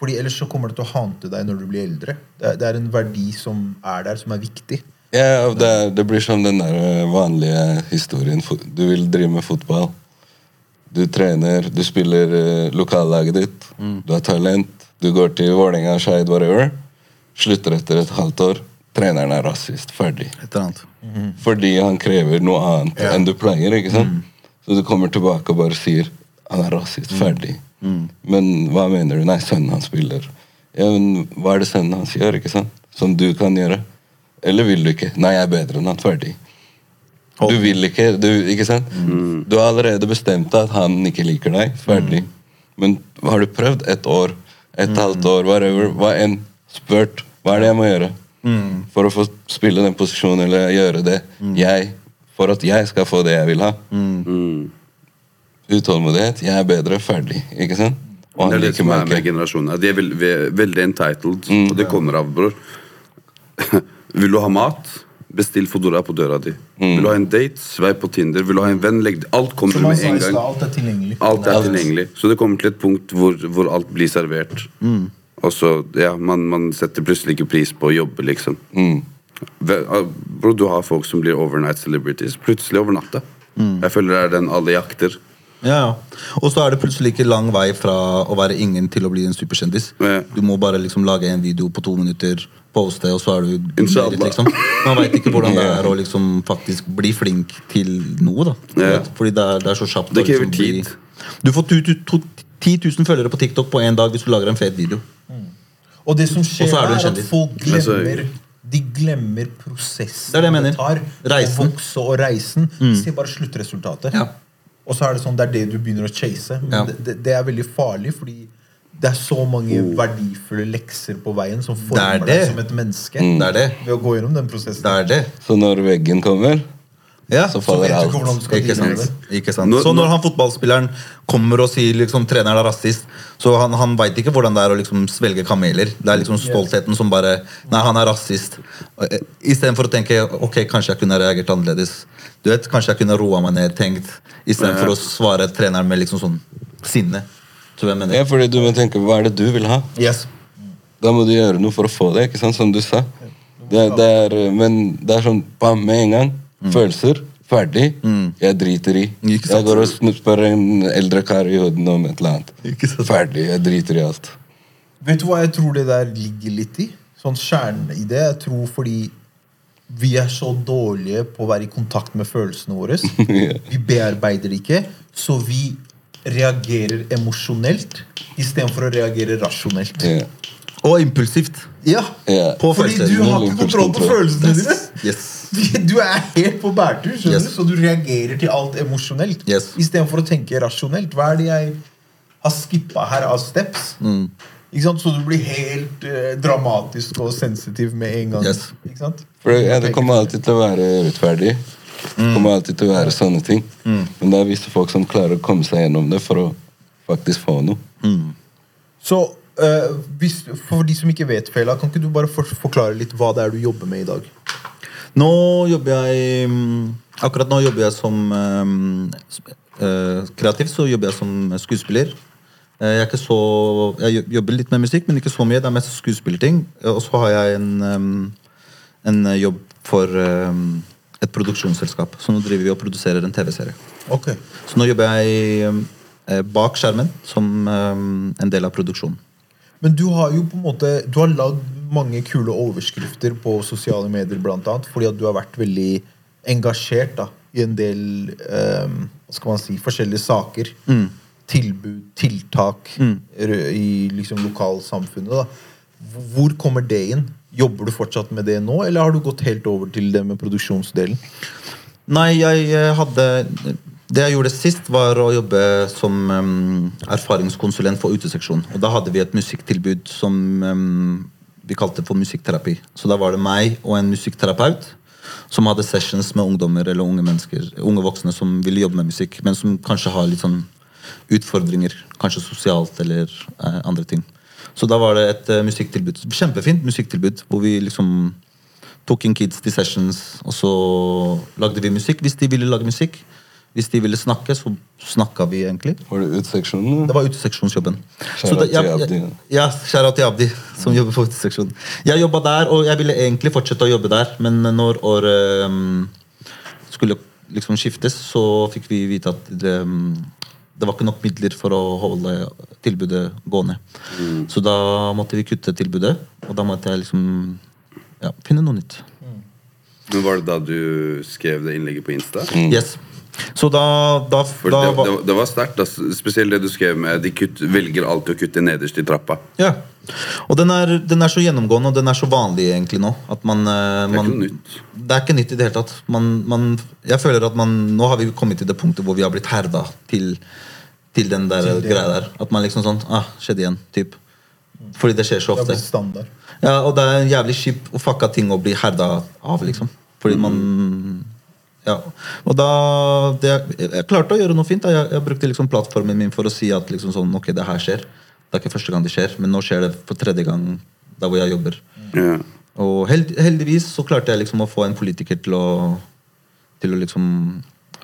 Fordi ellers så kommer det til å hante deg når du blir eldre. Det er, det er en verdi som er der, som er viktig. Ja, det, det blir som den der eh, vanlige historien. Du vil drive med fotball. Du trener, du spiller eh, lokallaget ditt. Du har talent. Du går til Vålerenga, Skeid, whatever. Slutter etter et halvt år. Treneren er rasist. Ferdig. Annet. Fordi han krever noe annet Ja. enn du pleier. ikke sant? Så du kommer tilbake og bare sier han er rasist. Ferdig. Men hva mener du? Nei, sønnen hans spiller. Ja, men Hva er det sønnen hans gjør, ikke sant? som du kan gjøre? Eller vil du ikke? Nei, jeg er bedre enn han. Ferdig. Du vil ikke, du, ikke sant? Du har allerede bestemt deg at han ikke liker deg. Ferdig. Men har du prøvd et år, et halvt år, whatever, hva enn, spurt hva er det jeg må gjøre for å få spille den posisjonen eller gjøre det jeg For at jeg skal få det jeg vil ha. Utålmodighet. Jeg er bedre. Ferdig. Ikke sant? Og Det er det som er med generasjonen. De er veld, veldig entitled, og det kommer av, bror. Vil du ha mat? Bestill Fodora på døra di. Vil du ha en date? Sveip på Tinder. Vil du ha en venn? Legg det. Alt kommer med en gang. alt er tilgjengelig. Alt er tilgjengelig. Så det kommer til et punkt hvor, hvor alt blir servert. Og så, ja, man, man setter plutselig ikke pris på å jobbe, liksom. Ve- ah, du har folk som blir overnight celebrities. Plutselig over natta. Jeg føler det er den alle jakter. Ja, ja. Og så er det plutselig ikke lang vei fra å være ingen til å bli en superkjendis. Ja. Du må bare liksom lage en video på to minutter, poste, og så er du merit, liksom. Man veit ikke hvordan det er å liksom faktisk bli flink til noe. da Ja. Fordi det er, det er så kjapt. Det krever liksom bli- tid. Du får tu- tu- 10 000 følgere på TikTok på én dag hvis du lager en fet video. Og det som skjer er er, at folk glemmer De glemmer prosessen Det er det mener. tar Reisen. å vokse og reisen. Mm. Se bare sluttresultatet. Ja. Og så er det sånn, det er det du begynner å chase. Men Ja. det, det, er veldig farlig, fordi det er så mange verdifulle lekser på veien som former Det er deg som et menneske. Det er det. Ved å gå gjennom den prosessen. Det er det. Så når veggen kommer, Ja. så faller alt. ikke sant? Ikke sant? Nå- Så når han fotballspilleren kommer og sier liksom treneren er rasist, så han, han veit ikke hvordan det er å liksom svelge kameler. Det er liksom stoltheten som bare Nei, han er rasist. Istedenfor å tenke ok, kanskje jeg kunne reagert annerledes. Du vet, Kanskje jeg kunne roa meg ned, tenkt, istedenfor å svare treneren med liksom sånn sinne. Så jeg mener Ja, fordi du må tenke hva er det du vil ha? Yes. Da må du gjøre noe for å få det, ikke sant? som du sa. Det, det er, men det er sånn bam, med en gang. Følelser. Ferdig. Jeg driter i. Mm. Jeg går og spør en eldre kar i hodet om et eller annet. Ikke sant? Ferdig. Jeg driter i alt. Vet du hva jeg tror det der ligger litt i? Sånn kjernen i det. Jeg tror fordi vi er så dårlige på å være i kontakt med følelsene våre. Vi bearbeider det ikke, så vi reagerer emosjonelt istedenfor å reagere rasjonelt. Og impulsivt. Ja, yeah. Fordi du har ikke kontroll på følelsene dine. Yes. Du er helt på bærtur, skjønner Yes. du? så du reagerer til alt emosjonelt. Yes. Istedenfor å tenke rasjonelt. Hva er det jeg har skippa her av steps? Mm. Så du blir helt eh, dramatisk og sensitiv med en gang. Yes. For ja, Det kommer alltid til å være urettferdig. Det kommer alltid til å være sånne ting. Men det er visse folk som klarer å komme seg gjennom det for å faktisk få noe. Så eh, hvis, For de som ikke vet, Fela, kan ikke du bare for, forklare litt hva det er du jobber med i dag? Nå jobber jeg mm, Akkurat nå jobber jeg som um, uh, kreativ, så jobber jeg som skuespiller. Uh, Jeg, så, jeg jobber litt med musikk, men ikke så mye. Det er mest skuespillerting. Og så har jeg en, um, en jobb for um, et produksjonsselskap. Så nå driver vi og produserer en TV-serie. Okay. Så nå jobber jeg bak skjermen som en del av produksjonen. Men du har jo på en måte Du har lagd mange kule overskrifter på sosiale medier, blant annet, fordi at du har vært veldig engasjert da, i en del um, hva skal man si, forskjellige saker. Tilbud, tiltak mm. i liksom, lokalsamfunnet. da. Hvor kommer det inn? Jobber du fortsatt med det nå, eller har du gått helt over til det med produksjonsdelen? Nei, jeg eh, hadde Det jeg gjorde sist, var å jobbe som um, erfaringskonsulent for uteseksjonen. Og da hadde vi et musikktilbud som um, vi kalte for musikkterapi. Så da var det meg og en musikkterapeut som hadde sessions med ungdommer eller unge mennesker, unge voksne som ville jobbe med musikk, men som kanskje har litt sånn utfordringer. Kanskje sosialt eller eh, andre ting. Så da var det et eh, musikktilbud. Kjempefint musikktilbud, hvor vi liksom tok inn kids til sessions, og så lagde vi musikk hvis de ville lage musikk. Hvis de ville snakke, så snakka vi egentlig. Var det utseksjonen? Det var uteseksjonsjobben. Det- til Abdi. Ja, shout-out til Abdi, som jobber på uteseksjonen. Jeg jobba der, og jeg ville egentlig fortsette å jobbe der, men når året um, skulle liksom skiftes, så fikk vi vite at det, um, det var ikke nok midler for å holde tilbudet gående. Så da måtte vi kutte tilbudet, og da måtte jeg liksom ja, finne noe nytt. Men Var det da du skrev det innlegget på Insta? Yes. Så da, da, For da det, var- det, det var sterkt. Spesielt det du skrev med De kutt, velger alltid å kutte nederst i trappa. Ja. Og den er, den er så gjennomgående, og den er så vanlig egentlig nå. At man, eh, Det er man ikke nytt. Det er ikke nytt i det hele tatt. Man, man, jeg føler at man, Nå har vi kommet til det punktet hvor vi har blitt herda til, til den der Til greia der. At man liksom sånn ah, Skjedde igjen. Typ. Fordi det skjer så ofte. Ja, Og det er en jævlig kjip og fucka ting å bli herda av, liksom. Fordi man Ja. Og da det, Jeg, jeg klarte å gjøre noe fint. Jeg, jeg brukte liksom plattformen min for å si at liksom sånn, ok, det her skjer. Det er ikke første gang det skjer, men nå skjer det for tredje gang der hvor jeg jobber. Ja. Og held, heldigvis så klarte jeg liksom å få en politiker til å Til å liksom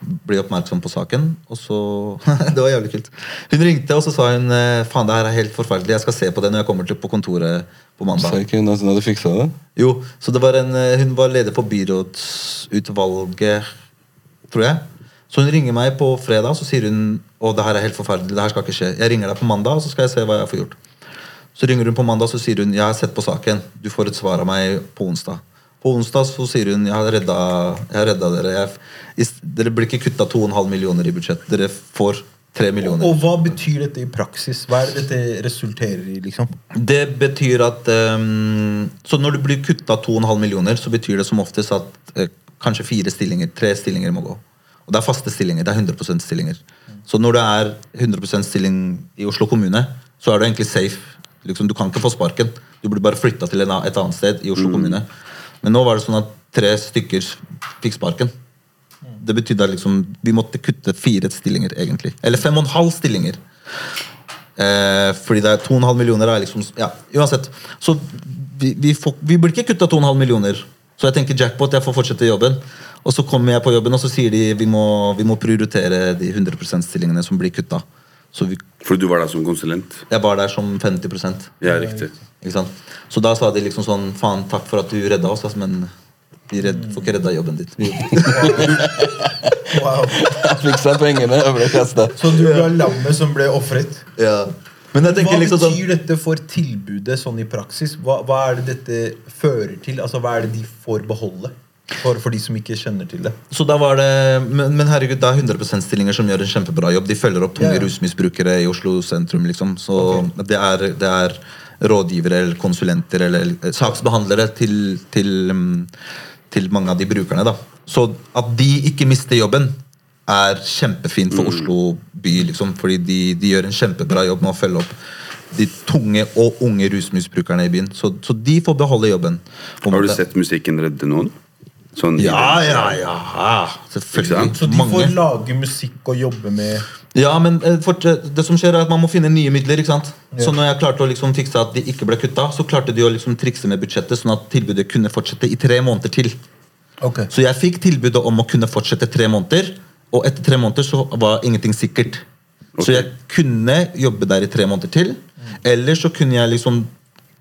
bli oppmerksom på saken. Og så Det var jævlig kult. Hun ringte, og så sa hun eh, faen, det her er helt forferdelig. Jeg skal se på det når jeg kommer til på kontoret på mandag. Ikke hun at hun hadde fiksa det? Jo, så det var en, eh, Hun var leder for byrådsutvalget, tror jeg. Så hun ringer meg på fredag så sier hun å det her er helt forferdelig. det her skal ikke skje. Jeg ringer deg på mandag, så skal jeg se hva jeg får gjort. Så ringer hun på mandag så sier hun jeg har sett på saken. Du får et svar av meg på onsdag. På onsdag så sier hun jeg har redda, jeg har redda dere. Jeg, dere blir ikke kutta 2,5 millioner i budsjett. Dere får 3 millioner. Og hva betyr dette i praksis? Hva er det dette resulterer i, liksom? Det betyr at um, Så når du blir kutta 2,5 millioner, så betyr det som oftest at uh, kanskje fire stillinger, tre stillinger må gå. Og det er faste stillinger. Det er 100% stillinger. Så når det er 100% stilling i Oslo kommune, så er du egentlig safe. Liksom, du kan ikke få sparken. Du blir bare flytta til en, et annet sted i Oslo kommune. Men nå var det sånn at tre stykker fikk sparken. Det betydde at liksom, vi måtte kutte fire stillinger, egentlig. Eller fem og en halv stillinger. Eh, fordi det er 2,5 millioner er liksom Ja, uansett. Så vi, vi, får, vi blir ikke kutta 2,5 millioner. Så jeg tenker jackpot, jeg får fortsette jobben. Og så kommer jeg på jobben, og så sier de vi må, vi må prioritere de 100 %-stillingene som blir kutta. Fordi For du var der som konsulent? jeg var der som 50% Ja, riktig. Så da sa de liksom sånn Faen, takk for at du redda oss, men vi redd, får ikke redda jobben ditt. Wow. Jeg fiksa pengene og ble kasta. Så du var lammet som ble ofret? ja. Men jeg Hva liksom sånn betyr dette for tilbudet sånn i praksis? Hva, hva er det dette fører til? Altså, Hva er det de får beholde? For, for de som ikke kjenner til det. Så da var det, men, men herregud, det er 100 %-stillinger som gjør en kjempebra jobb. De følger opp tunge Ja, ja. rusmisbrukere i Oslo sentrum. liksom. Så okay. det, er, det er rådgivere eller konsulenter eller eh, saksbehandlere til, til, mm, til mange av de brukerne. da. Så at de ikke mister jobben, er kjempefint for Oslo by. liksom, Fordi de, de gjør en kjempebra jobb med å følge opp de tunge og unge rusmisbrukerne i byen. Så, så de får beholde jobben. Om Har du det. sett musikken redde noen? Sånn Ja, ja, ja. Selvfølgelig. Så de Mange. får lage musikk og jobbe med Ja, men eh, eh, det som skjer er at man må finne nye midler. ikke sant? Ja. Så når jeg klarte å liksom fikse at de ikke ble kutta, så klarte de å liksom trikse med budsjettet, sånn at tilbudet kunne fortsette i tre måneder til. Okay. Så jeg fikk tilbudet om å kunne fortsette tre måneder, og etter tre måneder så var ingenting sikkert. Så jeg kunne jobbe der i tre måneder til, eller så kunne jeg liksom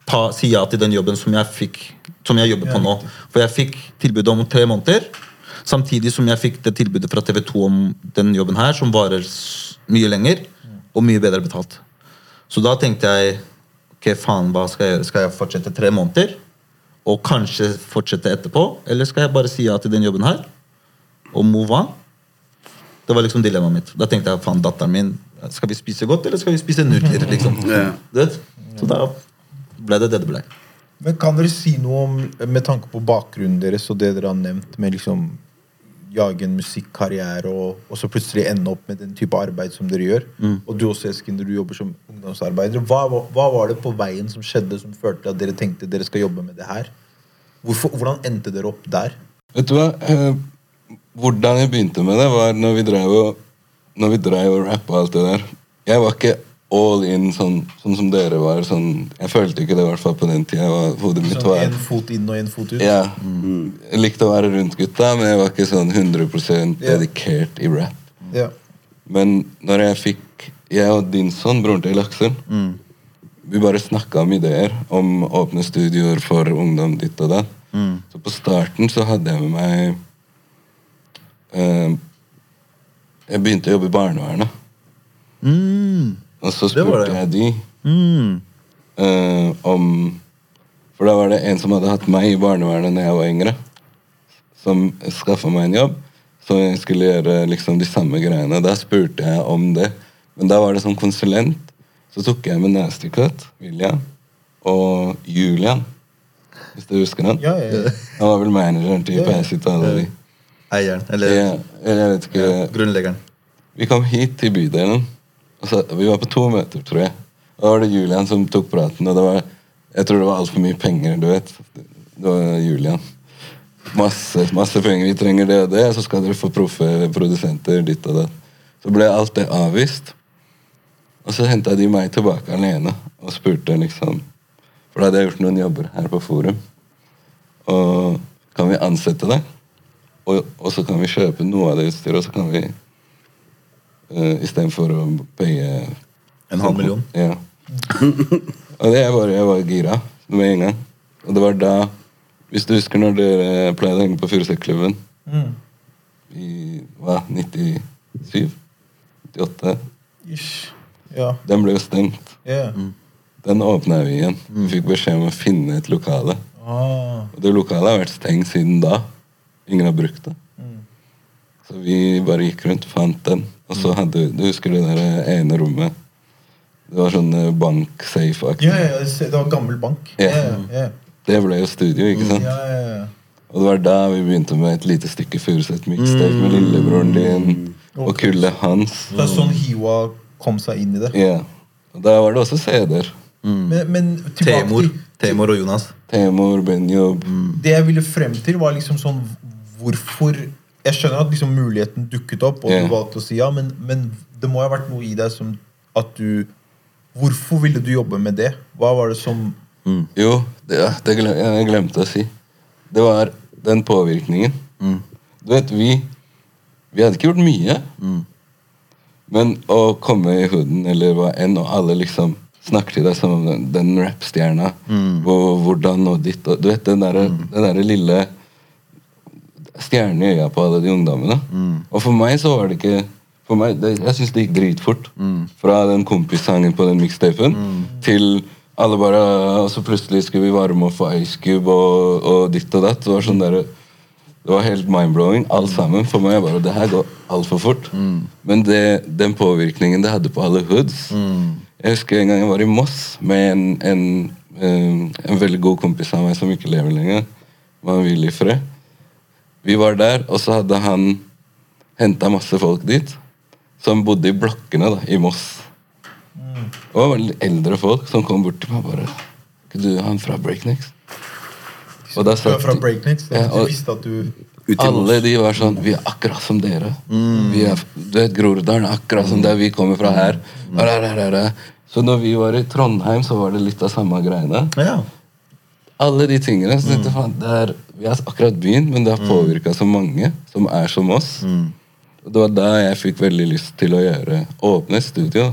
ta, si ja til den jobben som jeg fikk Som jeg jobber på nå. For jeg fikk tilbudet om tre måneder, samtidig som jeg fikk det tilbudet fra TV 2 om den jobben her, som varer mye lenger og mye bedre betalt. Så da tenkte jeg ok, faen, hva skal jeg gjøre? Skal jeg fortsette tre måneder? Og kanskje fortsette etterpå? Eller skal jeg bare si ja til den jobben her? og move on. Det var liksom dilemmaet mitt. Da tenkte jeg faen, datteren min Skal vi spise godt, eller skal vi spise nudler? liksom. Så da ble det det det ble. Men kan dere si noe om, med tanke på bakgrunnen deres og det dere har nevnt, med liksom jage en musikkarriere og, og så plutselig ende opp med den type arbeid som dere gjør? Og du også, Eskinder, du jobber som ungdomsarbeider. Hva, hva, var det på veien som skjedde som førte til at dere tenkte dere skal jobbe med det her? Hvorfor, hvordan endte dere opp der? Vet du hva? Eh, hvordan jeg begynte med det, var når vi drev og, når vi drev og rappa alt det der. Jeg var ikke all in sånn, sånn som dere var. Sånn, jeg følte ikke det, i hvert fall på den tida. Hodet mitt Sånn var en fot inn og en fot ut? Ja. Jeg likte å være rundt gutta, men jeg var ikke sånn 100 dedikert dedikert i rap. Ja. Men når jeg fikk Jeg og din sønn, broren til Aksel, vi bare snakka om ideer. Om åpne studioer for ungdom, ditt og datt. Så på starten så hadde jeg med meg eh, Jeg begynte å jobbe i barnevernet. Mm. Og så spurte det. jeg de Mm. uh, om For da var det en som hadde hatt meg i barnevernet da jeg var yngre, som skaffa meg en jobb. Så jeg skulle gjøre liksom de samme greiene. Da spurte jeg om det. Men da var det som konsulent. Så tok jeg med Nasty Cut, William, og Julian. Hvis du husker han? Ja, ja, ja. Han var vel manageren til. Pacit og alle de. Eieren. Eller Ja, jeg vet ikke grunnleggeren. Vi kom hit til bydelen. Så, vi var på to møter, tror jeg. Og da var det Julian som tok praten. Og det var, jeg tror det var altfor mye penger, du vet. Det var Julian. Masse, masse penger. Vi trenger det og det, så skal dere få proffe produsenter, ditt og det. Så ble alt det avvist. Og så henta de meg tilbake alene og spurte liksom For da hadde jeg gjort noen jobber her på Forum. Og kan vi ansette deg? Og, og så kan vi kjøpe noe av det utstyret, og så kan vi uh, Istedenfor å paye En halv million. Ja. og det jeg var, jeg var gira med en gang. Og det var da Hvis du husker når dere pleide å henge på Furusetklubben Mm. i hva, 97? 98? Ish. Ja. Den ble jo stengt. ja. Den åpna vi igjen. Vi fikk beskjed om å finne et lokale. Ah. Og det lokalet har vært stengt siden da. Ingen har brukt det. Mm. Så vi bare gikk rundt, og fant den. Og så hadde Du husker det der ene rommet? Det var sånn eh, bank-safe-aktig. Ja, ja, ja, det var gammel bank. Ja. Ja, ja, Det ble jo studio, ikke sant? ja, ja, ja. Og det var da vi begynte med et lite stykke Furuset mixtape med lillebroren din og kullet hans. Det er sånn Hiwa kom seg inn i det. Ja. Og da var det også CD-er. Men, men Temor. Temor og Jonas. Temor, Benjob Det jeg ville frem til, var liksom sånn Hvorfor Jeg skjønner at liksom muligheten dukket opp, og du du valgte å si ja, men, men det må ha vært noe i deg som at du Hvorfor ville du jobbe med det? Hva var det som Jo, det, det glem, jeg glemte å si. Det var den påvirkningen. Du vet, vi Vi hadde ikke gjort mye. Men å komme i hooden eller hva enn, og alle liksom snakker til deg som den, den rappstjerna. Og hvordan og ditt og Du vet, den derre mm. der lille stjernen i øya på alle de ungdommene. Og for meg så var det ikke for meg, det, Jeg syns det gikk dritfort. Fra den kompissangen på den mixtapen til alle bare Og så plutselig skulle vi varme opp for Ice Cube og, og ditt og datt. Det var sånn der, det var helt mind-blowing, alt sammen. For meg bare, det her går altfor fort. Men det, den påvirkningen det hadde på alle hoods Jeg husker en gang jeg var i Moss med en, en, en, en veldig god kompis av meg som ikke lever lenger. Var Willy Frø. Vi var der, og så hadde han henta masse folk dit. Som bodde i blokkene da, i Moss. Og det var eldre folk som kom bort til meg og bare «Er du han fra Breaknex? Og da satt fra Breaknex? Ja, og- du alle de var sånn Vi er akkurat som dere. Vi er, du vet, Groruddalen er akkurat som der vi kommer fra her. Der. Så når vi var i Trondheim, så var det litt av samme greiene. Ja. Alle de tingene. Så tenkte jeg, faen, det er, Vi har akkurat begynt, men det har påvirka så mange som er som oss. Og Det var da jeg fikk veldig lyst til å gjøre åpne studio.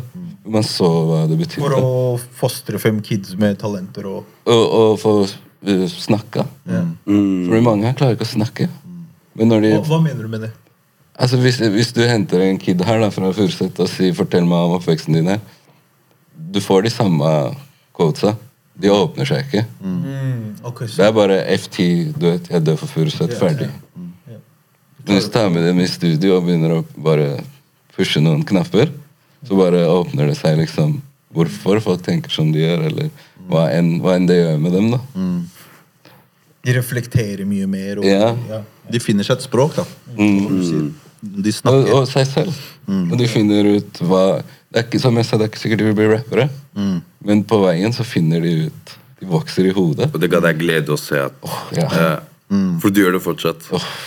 Man så hva det betydde. For å fostre fem kids med talenter og Og, og få uh, snakka. For mange her klarer ikke å snakke. Men når de Hva, hva mener du med det? Altså hvis, hvis du henter en kid her da fra Furuset og sier 'fortell meg om oppveksten din' her, du får de samme quotesa. De åpner seg ikke. Mm, ok, Det så er bare F10, du vet, jeg dør for Furuset, Yeah, ferdig. ja. Yeah. hvis du tar med dem i studio og begynner å bare pushe noen knapper, så bare åpner det seg liksom hvorfor folk tenker som de gjør, eller hva enn, hva enn det gjør med dem. da. De reflekterer mye mer. Og, Ja. De finner seg et språk, da. Mm. De Og, snakker. og seg selv. Og de finner ut hva det er ikke, Som jeg sa, det er ikke sikkert de vil bli rappere, men på veien så finner de ut De vokser i hodet. Og det ga deg glede å se at Ja. eh, For du gjør det fortsatt.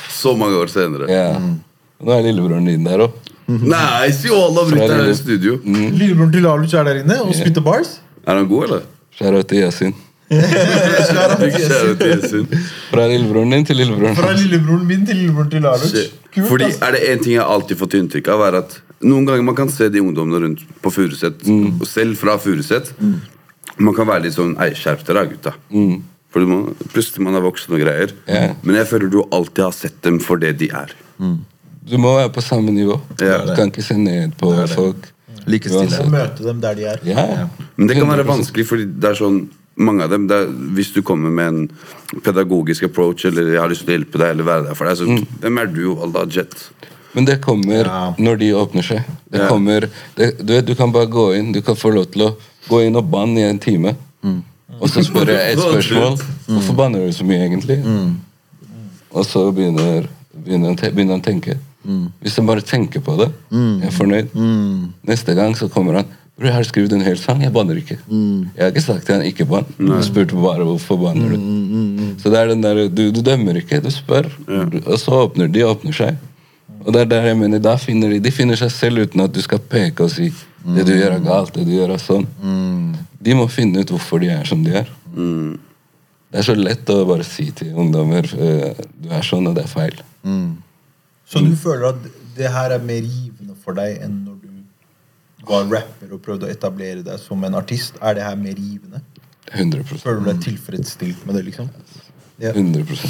Så mange år senere. Ja. Mm. nå er lillebroren din der òg. Nei, si alle brukt det her i studio. Lillebroren til Laluc er der inne og spytter bars. Er han god, eller? Skjæra til Yasin. Big shout out til Yasin. Fra lillebroren din til lillebroren Fra lillebroren min til lillebroren til. Kult, Fordi ass. er det en ting jeg alltid fått inntrykk av, er at noen ganger man kan se de ungdommene rundt på Furuset, og selv fra Furuset, man kan være litt sånn Ei, skjerp dere, gutta. For Fordi man, plutselig man er voksen og greier. Yeah. Men jeg føler du alltid har sett dem for det de er. Du må være på samme nivå. Ja. Du kan ikke se ned på folk. Likestille. Uansett. Møte dem der de er. Ja, ja. Men det kan være vanskelig, fordi det er sånn mange av dem, det er, Hvis du kommer med en pedagogisk approach eller 'jeg har lyst til å hjelpe deg' eller være der for deg, så hvem er du, Allah Jet? Men det kommer Ja. når de åpner seg. Det Ja. kommer, det, du vet, du kan bare gå inn Du kan få lov til å gå inn og banne i en time. Og så spør jeg et spørsmål. Hvorfor banner du så mye, egentlig? Og så begynner, begynner, han begynner han å tenke. Hvis han bare tenker på det, jeg er fornøyd. Neste gang så kommer han jeg har skrevet en hel sang, jeg banner ikke. Jeg har ikke sagt til han ikke bann. Jeg spurte bare hvorfor banner du. Så det er den der, du, du dømmer ikke, du spør. Og så åpner de åpner seg. Og det er der jeg mener, da finner de, de finner seg selv uten at du skal peke og si det du gjør er galt, det du gjør er sånn. De må finne ut hvorfor de er som de er. Det er så lett å bare si til ungdommer eh, du er sånn, og det er feil. Så du føler at det her er mer givende for deg enn var rapper og prøvde å etablere deg som en artist? Er det her mer givende? 100 Føler du deg tilfredsstilt med det, liksom? Ja. 100%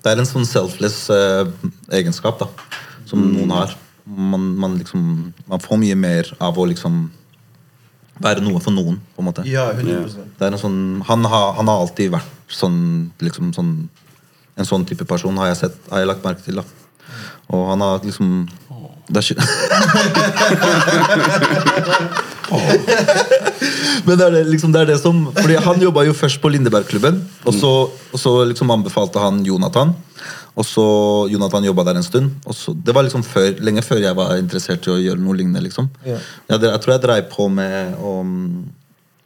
Det er en sånn selfless uh, egenskap da, som noen har. Man, man, liksom, man får mye mer av å liksom være noe for noen, på en måte. Ja, 100% Det er en sånn, han, har, han har alltid vært sånn, liksom sånn En sånn type person har jeg sett, har jeg lagt merke til. da. Og han har liksom det er ikke Men det er det, liksom, det er det som Fordi han jobba jo først på Lindebergklubben, og så, og så liksom anbefalte han Jonathan. Og så Jonathan jobba der en stund. Og så, det var liksom før, lenge før jeg var interessert i å gjøre noe lignende. liksom Ja. jeg, jeg tror jeg dreiv på med om,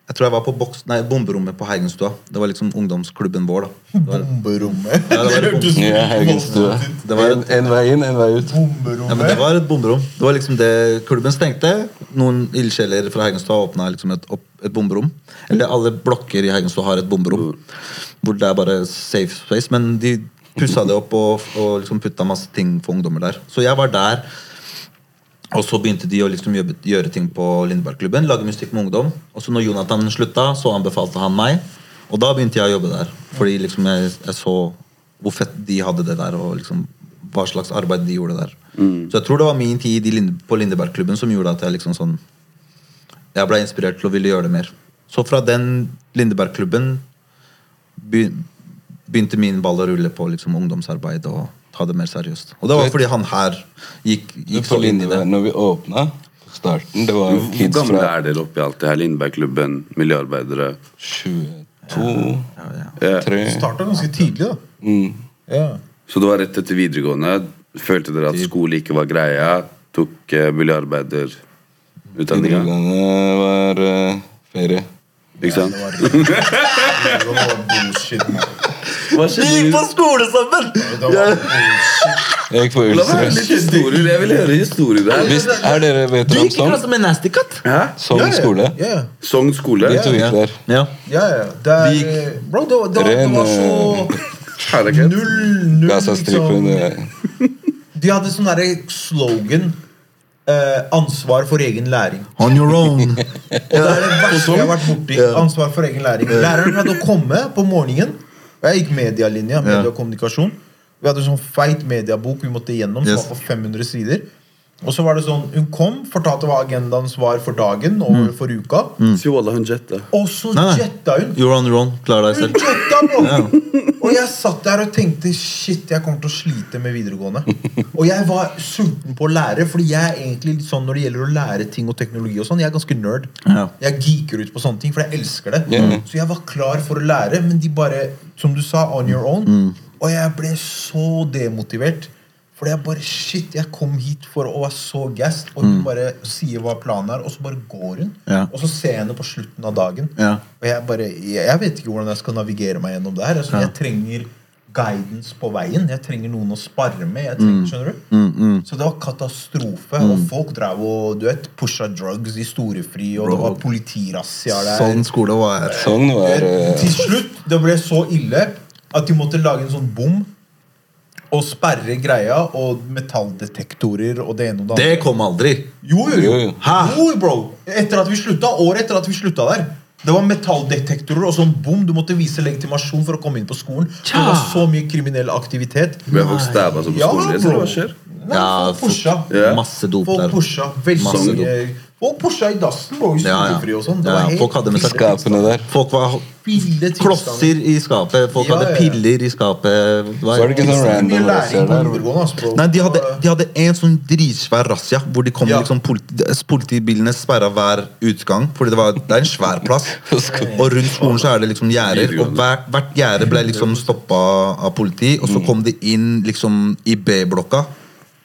Jeg tror jeg var på boks, nei, bomberommet på Heigenstua. Det var liksom ungdomsklubben vår. da det var, Bomberommet. Ja, det var et hørtes Ja, Haugenstua. det var En, en vei inn, en vei ut. ja, men det Bomberommet. var et bomberom. Det var liksom det Klubben stengte. Noen ildsjeler fra Heigenstua åpna liksom et, opp, et bomberom. Eller alle blokker i Heigenstua har et bomberom. Hvor det er bare safe space. Men de pussa det opp og, og liksom putta masse ting for ungdommer der. Så jeg var der. Og så begynte de å liksom gjøre, gjøre ting på Lindebergklubben. Lage musikk med ungdom. Og så når Jonathan slutta, så anbefalte han meg. Og da begynte jeg å jobbe der. Fordi liksom jeg, jeg så hvor fett de hadde det der, og liksom hva slags arbeid de gjorde der. Så jeg tror det var min tid Linde, på Lindebergklubben som gjorde at jeg liksom sånn Jeg ble inspirert til å ville gjøre det mer. Så fra den Lindebergklubben begynte min ball å rulle på liksom ungdomsarbeid og ta det mer seriøst. Og det var fordi han her gikk, gikk så inn i det. Når vi åpna starten, det var Hvor kids gamle fra er dere oppi alt det her? Lindbergklubben, miljøarbeidere 22, Ja, ja. ja. 3 Starta ganske tidlig, da. mm. Ja. Så det var rett etter videregående. Følte dere at skole ikke var greia? Tok uh, miljøarbeiderutdanninga? Videregående var uh, ferie. Ikke sant? Det var bullshit, man. Vi gikk på skole sammen! Det var bullshit. Jeg gikk på La meg høre litt historier. Jeg vil høre historier der. Hvis, er dere vet Du dere om gikk i klasse Sogn? med Nasty Cat. Hæ? Sogn skole? Ja, ja. Sogn skole? Vi to Ja. gikk der. Ja. Ja, ja. Det er, gikk- bro, det, var- det, var- det var så Herregud. null, null liksom. eh, De hadde sånn derre slogan eh, 'Ansvar for egen læring'. On your own. Og det er det verste jeg har vært borti. Ansvar for egen læring. Læreren pleide å komme på morgenen. Jeg gikk medialinja, media og kommunikasjon. Vi hadde en sånn feit mediebok vi måtte igjennom, som Yes. var på 500 sider. Og så var det sånn, Hun kom, fortalte hva agendaen var for dagen og for uka. Mm. Og så jetta hun. You're on your own. Klar deg selv. Hun jetta! Og jeg satt der og tenkte shit, jeg kommer til å slite med videregående. Og jeg var sulten på å lære, fordi jeg er egentlig litt sånn når det gjelder å lære ting og teknologi. og sånn, Jeg er ganske nerd. Ja. Jeg geeker ut på sånne ting, for jeg elsker det. Ja. Så jeg var klar for å lære, men de bare, som du sa, on your own. Mm. Og jeg ble så demotivert. Fordi jeg bare Shit, jeg kom hit for å være så gassed, og hun bare sier hva planen er, og så bare går hun. Mm. Ja. Og så ser jeg henne på slutten av dagen. Ja. Og jeg bare, jeg, jeg vet ikke hvordan jeg skal navigere meg gjennom det her. Altså, Ja. Jeg trenger guidance på veien. Jeg trenger noen å spare med. Jeg Mm. skjønner du? Så det var katastrofe. Og folk drev og du vet, pusha drugs i storefri, og det var politirazzia der. Sånn skole var Sånn var eh, Til slutt, det ble så ille at de måtte lage en sånn bom og sperre greia og metalldetektorer og det ene og det andre. Det kom aldri. Jo, jo, Jo. Hæ? jo, bro. Etter at vi slutta, Året etter at vi slutta der. Det var metalldetektorer og sånn bom. Du måtte vise legitimasjon for å komme inn på skolen. Det var så mye kriminell aktivitet. Ble folk stabba seg på Ja, skolen? bro. Hva skjer? Nei, Ja, folk pusha. Yeah. Masse dop Folk der. pusha veldig Masse mye. Folk pusha i dassen, var jo ja. og sånn. Det Ja, var helt folk hadde med seg skapene der. Folk var klosser i skapet. Folk Ja, hadde piller i skapet. Var- Så er det ikke sånn random der. bro. Nei, de hadde, de hadde en sånn dritsvær razzia hvor de kom Ja. liksom politi, Politibilene sperra hver utgang, fordi det, var, det er en svær plass. Og rundt skolen så er det liksom gjerder, og hvert, hvert gjerde ble liksom stoppa av politi. Og så kom de inn liksom i B-blokka.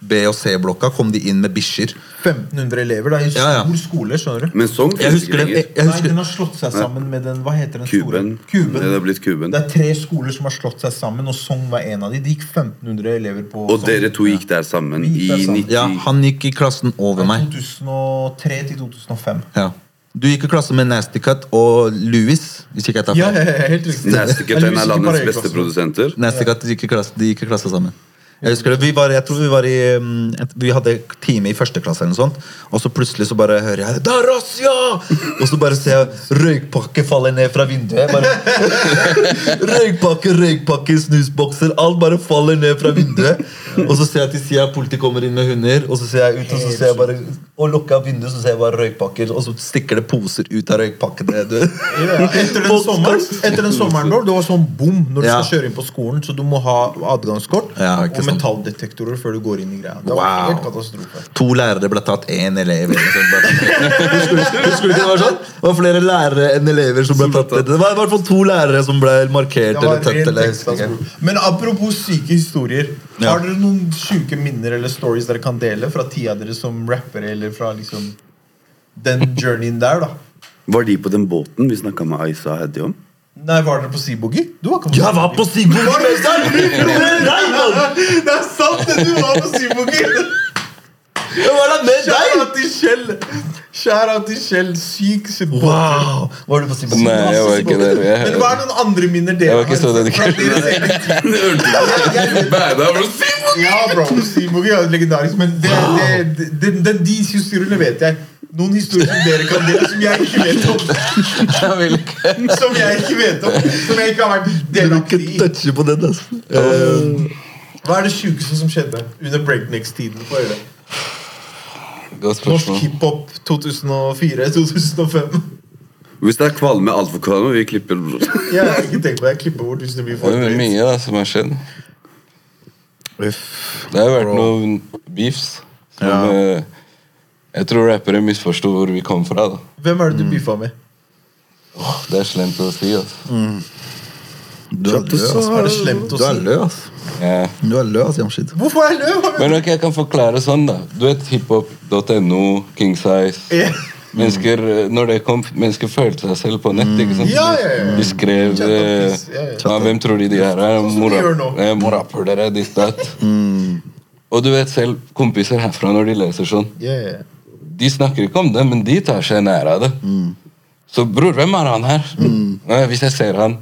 B- og C-blokka kom de inn med bikkjer. 1500 elever. Det er en Ja, ja. stor skole, skjønner du. Men sånn Jeg finnes husker ikke det. lenger. Jeg, jeg Nei, husker, den har slått seg sammen med den Hva heter den Kuben. store? Kuben. Det har blitt Kuben. Det er tre skoler som har slått seg sammen, og Sogn var en av de. Det gikk 1500 elever på Og Sogn. dere to gikk der sammen Vi gikk i der sammen. 90 ja, han gikk i klassen over meg. 2003 til 2005. Ja. Du gikk i klasse med Nasty Cut og Louis. Hvis ikke jeg tar Ja, feil. ja, ja, helt riktig. Nasty Cut er en av landets beste produsenter. Nasty Cut gikk i klasse, de gikk i klasse sammen. Jeg husker det, vi var, jeg tror vi var i um, Vi hadde time i første klasse, eller noe sånt og så plutselig så bare hører jeg 'Det er ja! Og så bare ser jeg røykpakke faller ned fra vinduet. Bare, røykpakke, røykpakke, snusbokser. Alt bare faller ned fra vinduet. Og så ser jeg til sida politiet kommer inn med hunder, og så ser jeg ut og så ser jeg bare Og lukker av vinduet, så ser jeg bare røykpakker, og så stikker det poser ut av røykpakkene. Etter, den sommeren, etter den sommeren det var sånn bom når du Ja. skal kjøre inn på skolen. Så du må ha adgangskort Ja, ikke. Metalldetektorer før du går inn i greia. Det var Wow. helt katastrofe. To lærere ble tatt, én elev. Husker du ikke det var sånn? Det var flere lærere enn elever som ble tatt. Det var i hvert fall to lærere som ble markert eller tatt. eller. Men apropos syke historier. Ja. Har dere noen syke minner eller stories dere kan dele fra tida dere som rappere? Eller fra liksom den journeyen der, da? Var de på den båten vi snakka med Aisa og Heddy om? Nei, Var dere på Seaboogie? Du var ikke på Jeg var på mann! Det er sant! det, Du var på Seaboogie! Jeg var der med deg! Shout-out til Kjell! Shout-out til Kjell. Syk supporter. Wow! Var du på Sigmund Nei, jeg var ikke der. Men hva Jeg, er noen andre minner dere Jeg var ikke så har dedikert. Jeg- jeg-. Ja, bro. Seaboogie er jo legendarisk, men det, det, det, det, den, de historiene vet jeg. Noen historier som dere kan dele, som jeg ikke vet om. jeg vil ikke Som jeg ikke vet om Som jeg ikke har vært Du vil ikke delaktig i. touche på den, altså. Eh, Hva er det sjukeste som skjedde under breaknex-tiden? på høre. Godt Norsk hiphop 2004-2005. Hvis det er kvalme, altfor kvalme, vi klipper. Jeg har ikke tenkt på det. Jeg klipper bort hvis det blir for Det er mye da, som har skjedd. Det har jo vært noen beefs. Som, Ja. eh, jeg tror rappere misforsto hvor vi kom fra. da Hvem er det Mm. du beefa med? Det er slemt å si. altså Du er løs. altså. Er det slemt å si? Du er løs. Ja. Du er løs Jamshid. Hvorfor er jeg løs? Men ok, jeg kan forklare sånn, da. Du vet hiphop.no, King Size Ja. Mennesker, eh, når det kom, mennesker følte seg selv på nett. ikke sant? Ja, ja, ja. De skrev eh. Ja, Hvem tror de de er? er Sånn de mora- eh, ditt datt. Og du vet selv, kompiser herfra, når de leser sånn Yeah. De snakker ikke om det, men de tar seg nær av det. Så bror, hvem er han her? Eh, Hvis jeg ser han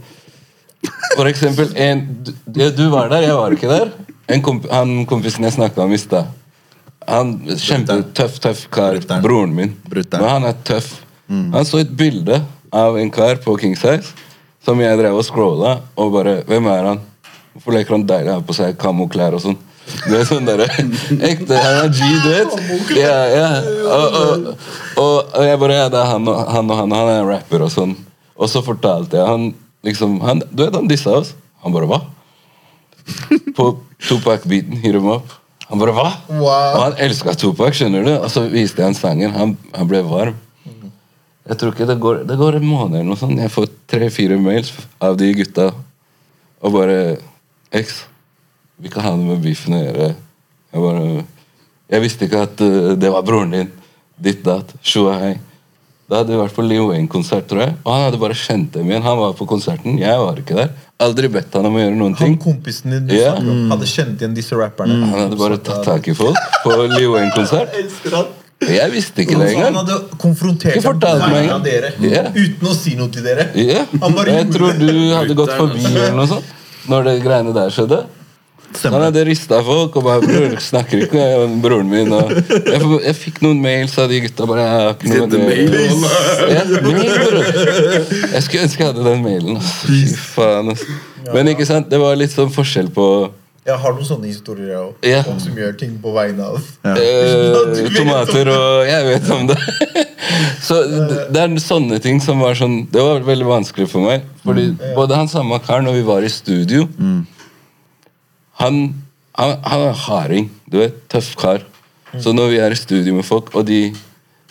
For eksempel, en, du, du var der, jeg var ikke der. En komp han kompisen jeg snakka om i stad. Han Kjempetøff, tøff kar. Brutter'n. Broren min. Brutter'n. Men han er tøff. Han så et bilde av en kar på King Size som jeg drev og scrolla, og bare Hvem er han? Hvorfor leker han deilig? Har på seg kamoklær og sånn. Det er sånn derre Ekte, han er G, du vet. Ja, ja. Og, og, og, og jeg bare Ja, det er han og han, og han, han er en rapper og sånn. Og så fortalte jeg han liksom han, Du vet, han dissa oss. Han bare hva? På Tupac-beaten, Hit him Up. Han bare hva? Wow. Og han elska Tupac, skjønner du. Og så viste jeg han sangen. Han, han ble varm. Jeg tror ikke det går, det går en måned eller noe sånt. Jeg får tre-fire mails av de gutta. Og bare X, vi kan ha det med beefen å gjøre. Jeg bare Jeg visste ikke at uh, det var broren din. Ditt datt. Shua hei. Da hadde vi vært på Leo Wayne-konsert, tror jeg. Og han hadde bare kjent dem igjen. Han var på konserten, jeg var ikke der. Aldri bedt han om å gjøre noen ting. Han kompisen din Ja. mm. hadde kjent igjen disse rapperne. Han hadde bare tatt tak i folk på Leo Wayne-konsert. Jeg visste ikke det engang. han hadde konfrontert dem på dere. yeah. Uten å si noe til dere. Yeah. Han bare Jeg tror du hadde gått forbi eller noe sånt når det greiene der skjedde. Han hadde rista folk og bare 'Bror, snakker ikke med broren min?' Og jeg, jeg fikk noen mails av de gutta. bare, jeg har det. Ja. Jeg skulle ønske jeg hadde den mailen. faen. Men ikke sant, det var litt sånn forskjell på Jeg har noen sånne historier jeg også. Ja. Folk som gjør ting på vegne av eh, tomater og Jeg vet om det. Så det det er sånne ting som var sånn Det var veldig vanskelig for meg. Fordi både han samme karen, når vi var i studio han, han, han er harding. Du vet, tøff kar. Så når vi er i studio med folk, og de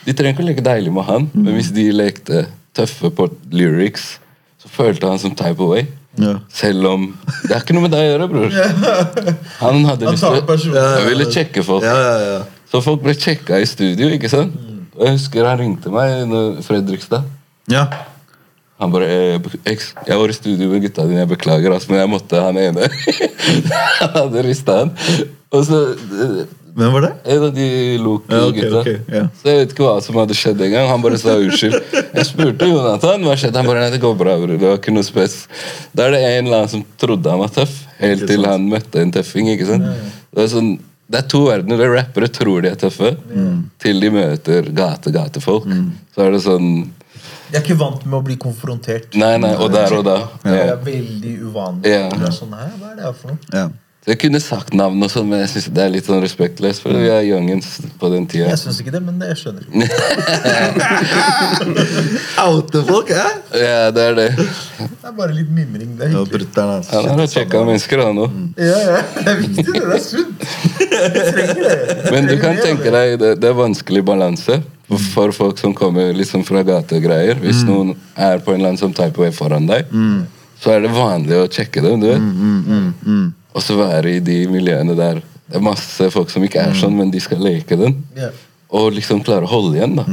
De trenger ikke å leke deilig med han, men hvis de lekte tøffe på lyrics, så følte han som type away. Ja. Selv om Det er ikke noe med deg å gjøre, bror. Han hadde lyst til ville sjekke folk. Ja, ja, ja. Så folk ble sjekka i studio, ikke sant? Og jeg husker han ringte meg når Fredrikstad. ja. Han bare eh, jeg var i studio med gutta dine, jeg beklager, ass, men jeg måtte han ene. han hadde rista han. Og så eh, Hvem var det? En av de Ja, ok, Loke-gutta. okay, yeah. Så jeg vet ikke hva som hadde skjedd engang. Han bare sa unnskyld. Jeg spurte Jonathan hva skjedde. Han bare nei, det går bra, bror. Det var ikke noe spes. Da er det en eller annen som trodde han var tøff, helt til han møtte en tøffing. ikke sant? Det er, sånn, det er to verdener. Er Rappere tror de er tøffe, til de møter gate-gatefolk. Så er det sånn Jeg er ikke vant med å bli konfrontert. Nei, nei, og der og da. Det er veldig uvanlig. Ja. Det er sånn, Hæ, hva er det her for noe? Ja. Så Jeg kunne sagt navn, og sånn, men jeg synes det er litt sånn respektløst. For vi er youngens på den tida. Jeg syns ikke det, men jeg skjønner ikke. Oute folk, hæ? Ja, det er det. Det er bare litt mimring. Det er hyggelig. Ja, altså. Han har sjekka mennesker, han òg. Ja, ja. Det er viktig, det. Det er sunt. Jeg trenger det. Men du kan tenke deg, det, det er vanskelig balanse for, for folk som kommer liksom fra gategreier. Hvis noen er på en eller annen sånn type way foran deg, så er det vanlig å sjekke dem. du vet. Og så være i de miljøene der det er masse folk som ikke er sånn, men de skal leke den. Yeah. Og liksom klare å holde igjen. da.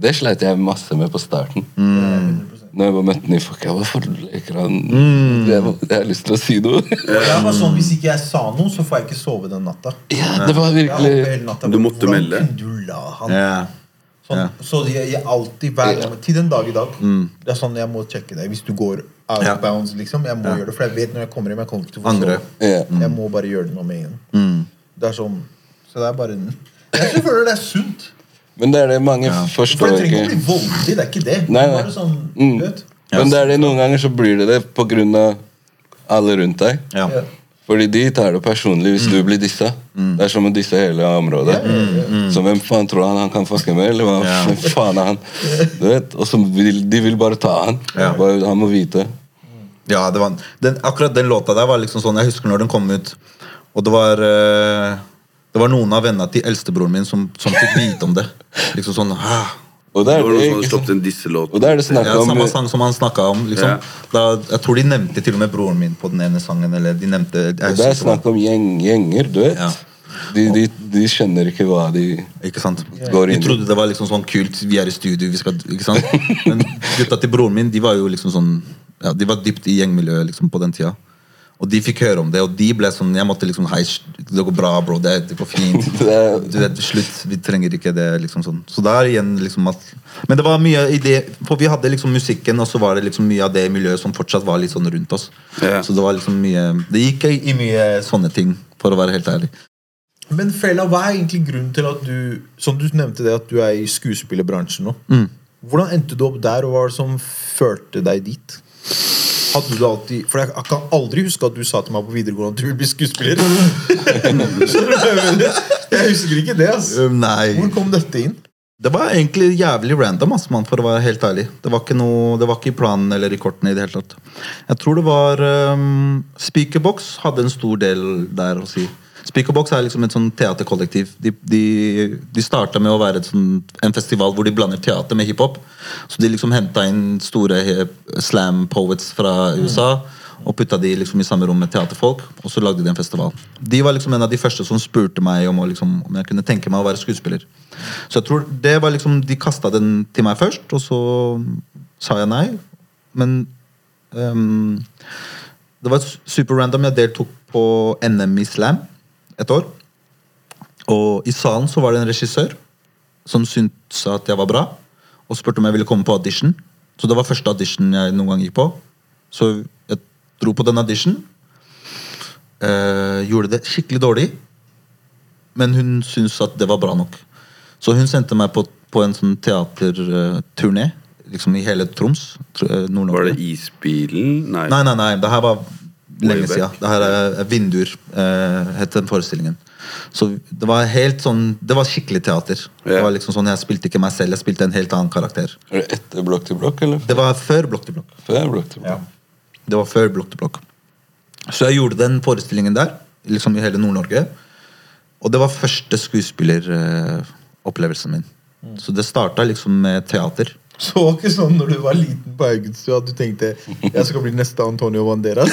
Det sleit jeg masse med på starten. Når jeg var møtte nye folk. Jeg, Hvorfor leker han jeg, jeg har lyst til å si noe. Jeg var sånn, Hvis ikke jeg sa noe, så får jeg ikke sove den natta. ja, det var virkelig natta. Du måtte Hvordan melde. kunne du la han? Yeah. Sånn, yeah. Så jeg, jeg alltid, hver gang, til den dag i dag Det er sånn jeg må sjekke deg. Hvis du går out Ja. of bounds, liksom. Jeg må Ja. gjøre det, for jeg vet når jeg kommer hjem, jeg kommer ikke til å få sove. ja. Jeg må bare gjøre det nå med en gang. Mm. Det er sånn Så det er bare Jeg føler det er sunt. Men det er det mange For forstår det trenger ikke å bli voldelig. Det er ikke det. Nei, nei. Bare sånn, Mm. vet. Men det er det noen ganger så blir det det på grunn av alle rundt deg. Ja. Fordi de tar det personlig hvis du blir dissa. Det er som å disse hele området. Så hvem faen tror han han kan fucke med? Eller hva Ja. faen er han? Du vet, Og så vil de vil bare ta han. Ja. Bare, han må vite. Ja, det var, den, akkurat den låta der var liksom sånn Jeg husker når den kom ut, og det var øh, Det var noen av vennene til eldstebroren min som, som fikk vite om det. Liksom sånn ah. Og det Det er var det, noen som hadde en disselåt. Og er det snakk ja, om Samme sang som han snakka om. Liksom. Ja. Da, jeg tror de nevnte til og med broren min på den ene sangen. Eller de nevnte jeg og Det er snakk om gjeng, gjenger, du vet. Ja. De, de, de skjønner ikke hva de Ikke sant? Går De trodde det var liksom sånn kult. Vi er i studio, vi skal Ikke sant? Men gutta til broren min, de var jo liksom sånn ja, De var dypt i gjengmiljøet liksom på den tida. Og de fikk høre om det, og de ble sånn Jeg måtte liksom Hei, det går bra, bro. Det, det går fint. Du vet, Slutt. Vi trenger ikke det. liksom sånn Så da er igjen liksom at Men det var mye i det For vi hadde liksom musikken, og så var det liksom mye av det miljøet som fortsatt var litt sånn rundt oss. Yeah. Så det var liksom mye Det gikk i i mye sånne ting, for å være helt ærlig. Men Fela, hva er egentlig grunnen til at du Som du nevnte det, at du er i skuespillerbransjen nå. Mm. Hvordan endte du opp der, og hva var det som førte deg dit? Hadde du alltid For jeg kan aldri huske at du sa til meg på videregående at du vil bli skuespiller. Jeg husker ikke det. Um, Nei. Hvor kom dette inn? Det var egentlig jævlig random, ass, man, for å være helt ærlig. Det var ikke noe, det var ikke i planen eller i kortene i det hele tatt. Jeg tror det var um, Speakerbox hadde en stor del der å si. Speakerbox er liksom et sånn teaterkollektiv. De, de, de starta med å være sånn, en festival hvor de blander teater med hiphop. Så de liksom henta inn store slam poets fra USA. Og putta de liksom i samme rom med teaterfolk, og så lagde de en festival. De var liksom en av de første som spurte meg om, liksom, om jeg kunne tenke meg å være skuespiller. Så jeg tror det var liksom, De kasta den til meg først, og så sa jeg nei. Men um, det var super random. Jeg deltok på NM i slam et år. Og i salen så var det en regissør som syntes at jeg var bra, og spurte om jeg ville komme på audition. Så det var første audition jeg noen gang gikk på. Så jeg dro på den audition. Eh, gjorde det skikkelig dårlig, men hun syntes at det var bra nok. Så hun sendte meg på, på en sånn teaterturné liksom i hele Troms. eh. Var det Isbilen? Nei. Nei, nei, nei. Det her var lenge siden. Det her er Vinduer, eh, het den forestillingen. Så det var helt sånn Det var skikkelig teater. Det var liksom sånn, Jeg spilte ikke meg selv, jeg spilte en helt annen karakter. Er det etter blokk til blokk, eller? Det var før Blokk til blokk. Før blokk til blokk. Ja. Det var før Blokk til blokk. Så jeg gjorde den forestillingen der, liksom i hele Nord-Norge. Og det var første skuespilleropplevelsen min. Så det starta liksom med teater. Så det var ikke sånn når du var liten på Haugenstua at du tenkte jeg skal bli neste Antonio Banderas?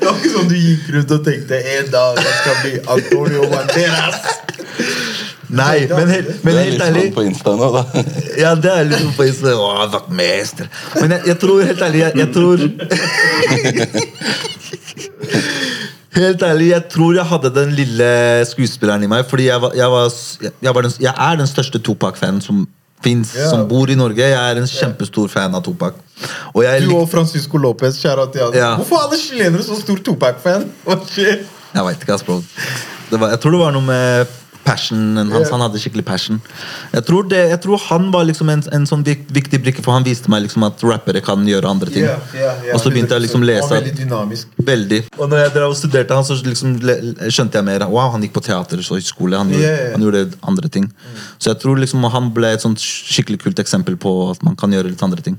Det var ikke sånn du gikk rundt og tenkte en dag jeg skal bli Antonio Banderas. Nei, men, helt- men det er helt litt sånn på Insta nå, da. Ja, det er liksom på Insta. Å, jeg har vært mester. Men jeg, jeg tror, helt ærlig, jeg, jeg tror Helt ærlig, jeg tror jeg hadde den lille skuespilleren i meg. Fordi jeg, var, jeg, var, jeg, var den, jeg er den største Topak-fanen som fins, yeah. som bor i Norge. Jeg er en kjempestor fan av Topak. Og Du og Francisco Lopez, kjære til han. Ja. Hvorfor er alle chilenere så stor Topak-fan? Jeg veit ikke, ass, bro. Det var, jeg tror det var noe med passionen hans. Han hadde skikkelig passion. Jeg tror, det, jeg tror han var liksom en, en sånn viktig brikke, for han viste meg liksom at rappere kan gjøre andre ting. Yeah, yeah, yeah. og så begynte jeg liksom å lese at- Veldig dynamisk. Veldig. Og når jeg drev og studerte han, så liksom skjønte jeg mer. Wow, han gikk på teater og skole. Han, gjorde- han gjorde andre ting. Så jeg tror liksom han ble et sånt skikkelig kult eksempel på at man kan gjøre litt andre ting.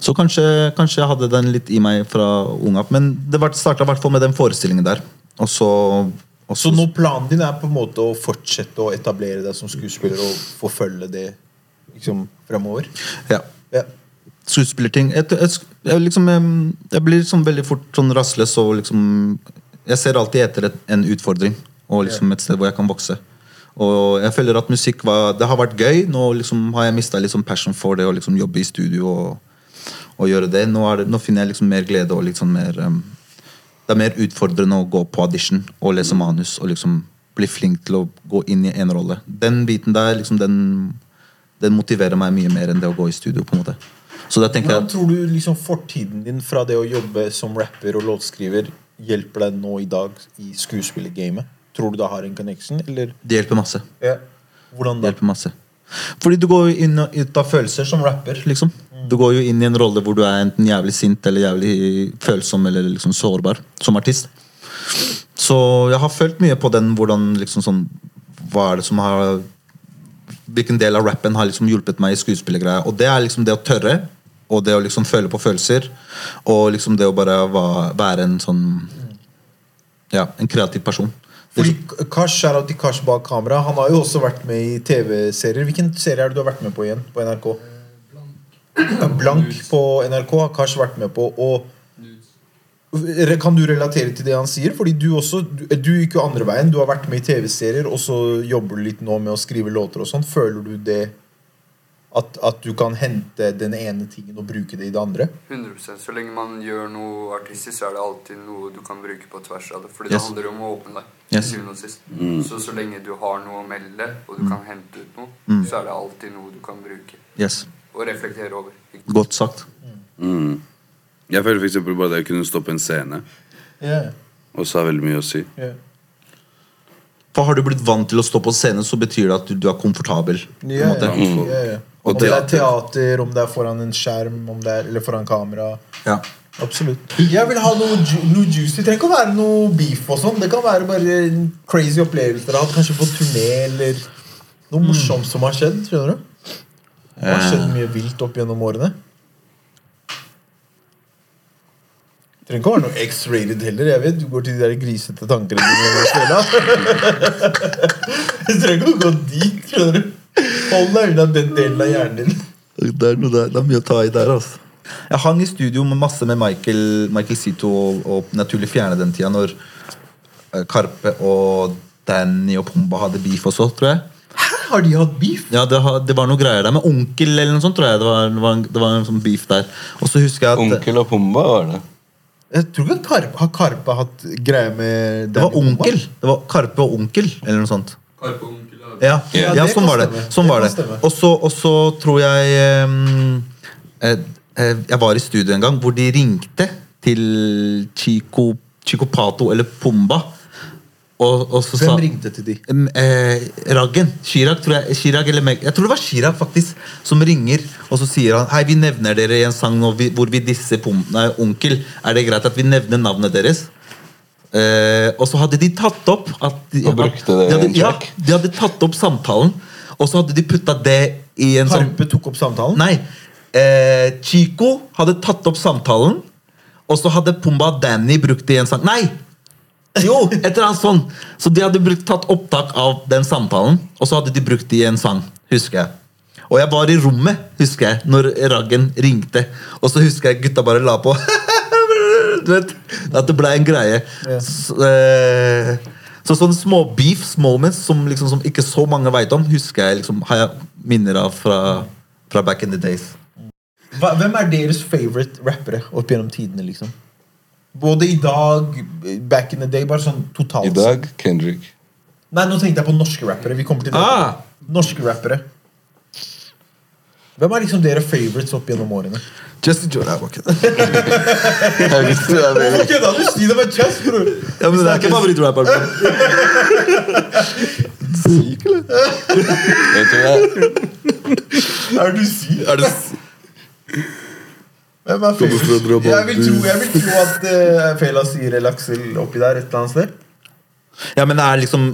Så kanskje, kanskje jeg hadde den litt i meg fra ung av. Men det starta i hvert fall med den forestillingen der. Og så, Så nå planen din er på en måte å fortsette å etablere deg som skuespiller og forfølge det liksom fremover? Ja. Ja. Skuespillerting. Jeg, jeg, jeg, liksom, jeg, blir liksom veldig fort sånn rastløs og liksom Jeg ser alltid etter et, en utfordring og liksom et sted hvor jeg kan vokse. Og jeg føler at musikk var, det har vært gøy. Nå liksom har jeg mista liksom passion for det å liksom jobbe i studio og, og gjøre det. Nå, det. nå finner jeg liksom mer glede og liksom mer um, Det er mer utfordrende å gå på audition og lese manus og liksom bli flink til å gå inn i en rolle. Den biten der, liksom den, den motiverer meg mye mer enn det å gå i studio. på en måte Så da tenker Hvordan jeg tror du liksom fortiden din fra det å jobbe som rapper og låtskriver hjelper deg nå i dag i skuespillergamet? Tror du det har en connection, eller? det hjelper masse. Ja. Hvordan Det hjelper masse. Fordi du går inn og ut av følelser som rapper. liksom Du går jo inn i en rolle hvor du er enten jævlig sint eller jævlig følsom eller liksom sårbar som artist. Så jeg har følt mye på den hvordan liksom sånn Hva er det som har Hvilken del av rappen har liksom hjulpet meg i skuespillergreia. Og det er liksom det å tørre, og det å liksom føle på følelser. Og liksom det å bare være en sånn Ja, en kreativ person. Fordi Kash er til Kash bak kamera. Han har jo også vært med i TV-serier. Hvilken serie er det du har vært med på igjen på NRK? Blank på NRK har kanskje vært med på. å Kan du relatere til det han sier? Fordi du også Du, du gikk jo andre veien. Du har vært med i TV-serier, og så jobber du litt nå med å skrive låter og sånn. Føler du det at, at du kan hente den ene tingen og bruke det i det andre? 100% Så lenge man gjør noe artistisk, så er det alltid noe du kan bruke på tvers av det. Fordi Yes. det handler om å åpne deg. Yes. sist. Så så lenge du har noe å melde, og du kan hente ut noe, så er det alltid noe du kan bruke. Yes. Og reflektere over. Godt sagt. Mm. Jeg føler eksempel bare det å kunne stå på en scene Yeah. også har veldig mye å si. Yeah. For Har du blitt vant til å stå på scenen, så betyr det at du, du er komfortabel. på en Yeah, måte. yeah, yeah. Om det er teater. om det er foran en skjerm, om det er, eller foran kamera. Ja. Absolutt. Jeg vil ha noe, ju noe juicy. Det trenger ikke å være noe beef. og sånn Det kan være bare en crazy opplevelse kanskje på turné, eller noe morsomt som har skjedd. Skjønner du? Det har skjedd mye vilt opp gjennom årene. Det trenger ikke å være noe X-rated heller. Jeg vet Du går til de der grisete tankene. Du trenger ikke å gå dit. skjønner du Hold deg unna den delen av hjernen din. Det er, noe der, det er mye å ta i der, altså. Jeg hang i studio med masse med Michael, Michael Sito og, og Naturlig Fjerne den tida, når eh, Karpe og Danny og Pumba hadde beef også, tror jeg. Hæ, har de hatt beef? Ja, det, har- det var noe greier der med onkel eller noe sånt, tror jeg. Det var, det var, en, det var en sånn beef der. Og så husker jeg at Onkel og Pumba var det. Jeg tror ikke Karpe, Har Karpe hatt greie med det var Danny Pumba? onkel. Det var Karpe og onkel, eller noe sånt. Karpe og onkel Ja, Ja, ja, det sånn kan var det. stemme. Sånn Det var kan det. stemme. Og så, og så tror jeg ehm, eh, eh, Jeg var i studio en gang hvor de ringte til Chico, Chico Pato eller Pumba. Og, og så sa Hvem ringte til de? Eh, Raggen. Chirag, tror jeg. Chirag eller Meg. Jeg tror det var Chirag faktisk som ringer, og så sier han Hei, vi nevner dere i en sang nå vi, hvor vi disser pumpene nei, onkel. Er det greit at vi nevner navnet deres? Eh, og så hadde de tatt opp at de, Og brukte det i de hadde, en ja, de hadde tatt opp samtalen, og så hadde de putta det i en sånn Harpe tok opp samtalen? Nei. Eh, Chico hadde tatt opp samtalen, og så hadde Pumba og Danny brukt det i en sang. Nei! Jo, et eller annet sånn. Så de hadde brukt, tatt opptak av den samtalen, og så hadde de brukt det i en sang. Husker jeg. Og jeg var i rommet, husker jeg, når Raggen ringte. Og så husker jeg gutta bare la på. du vet, At det ble en greie. Så, eh, så sånne små beefs moments som, liksom, som ikke så mange veit om, husker jeg liksom, har jeg minner av fra, fra back in the days. Hva, hvem er deres favorite rappere opp gjennom tidene? liksom? Både i dag, back in the day, bare sånn totalt. I dag Kendrick. Nei, nå tenkte jeg på norske rappere. Vi kommer til det. Ah! Norske rappere. Hvem er liksom dere favorites opp gjennom årene? Just Joe, det. Jeg bare det. Hvorfor kødda du? Si det med chest, bror! Ja, men det er ikke favorittrapperen. Vet du hva? Er du syk? Er du Hvem Jeg vil tro, jeg vil tro at uh, Fela sier El Aksel oppi der et eller annet sted. Ja, men er liksom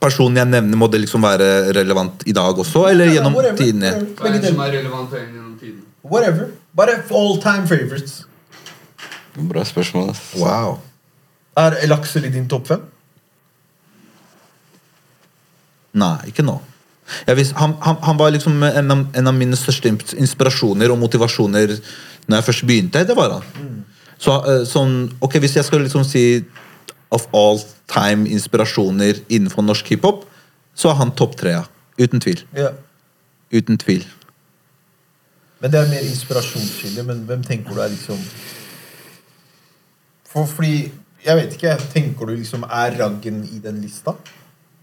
Personen jeg nevner, må det liksom være relevant i dag også? Eller Ja, gjennom whatever, tidene? Hva er det som er relevant gjennom tiden? Whatever. Bare all time favorites. Bra spørsmål. ass. Wow. Er El Aksel i din topp fem? Nei, ikke nå. Jeg vis, han, han, han var liksom en av, en av mine største inspirasjoner og motivasjoner Når jeg først begynte. Det var han. Så, eh, sånn, ok, Hvis jeg skal liksom si of all time inspirasjoner innenfor norsk hiphop, så er han topp tre. Uten tvil. Ja. Uten tvil. Men det er mer inspirasjonskilde. Men hvem tenker du er liksom For, Fordi Jeg vet ikke. Tenker du liksom Er Raggen i den lista?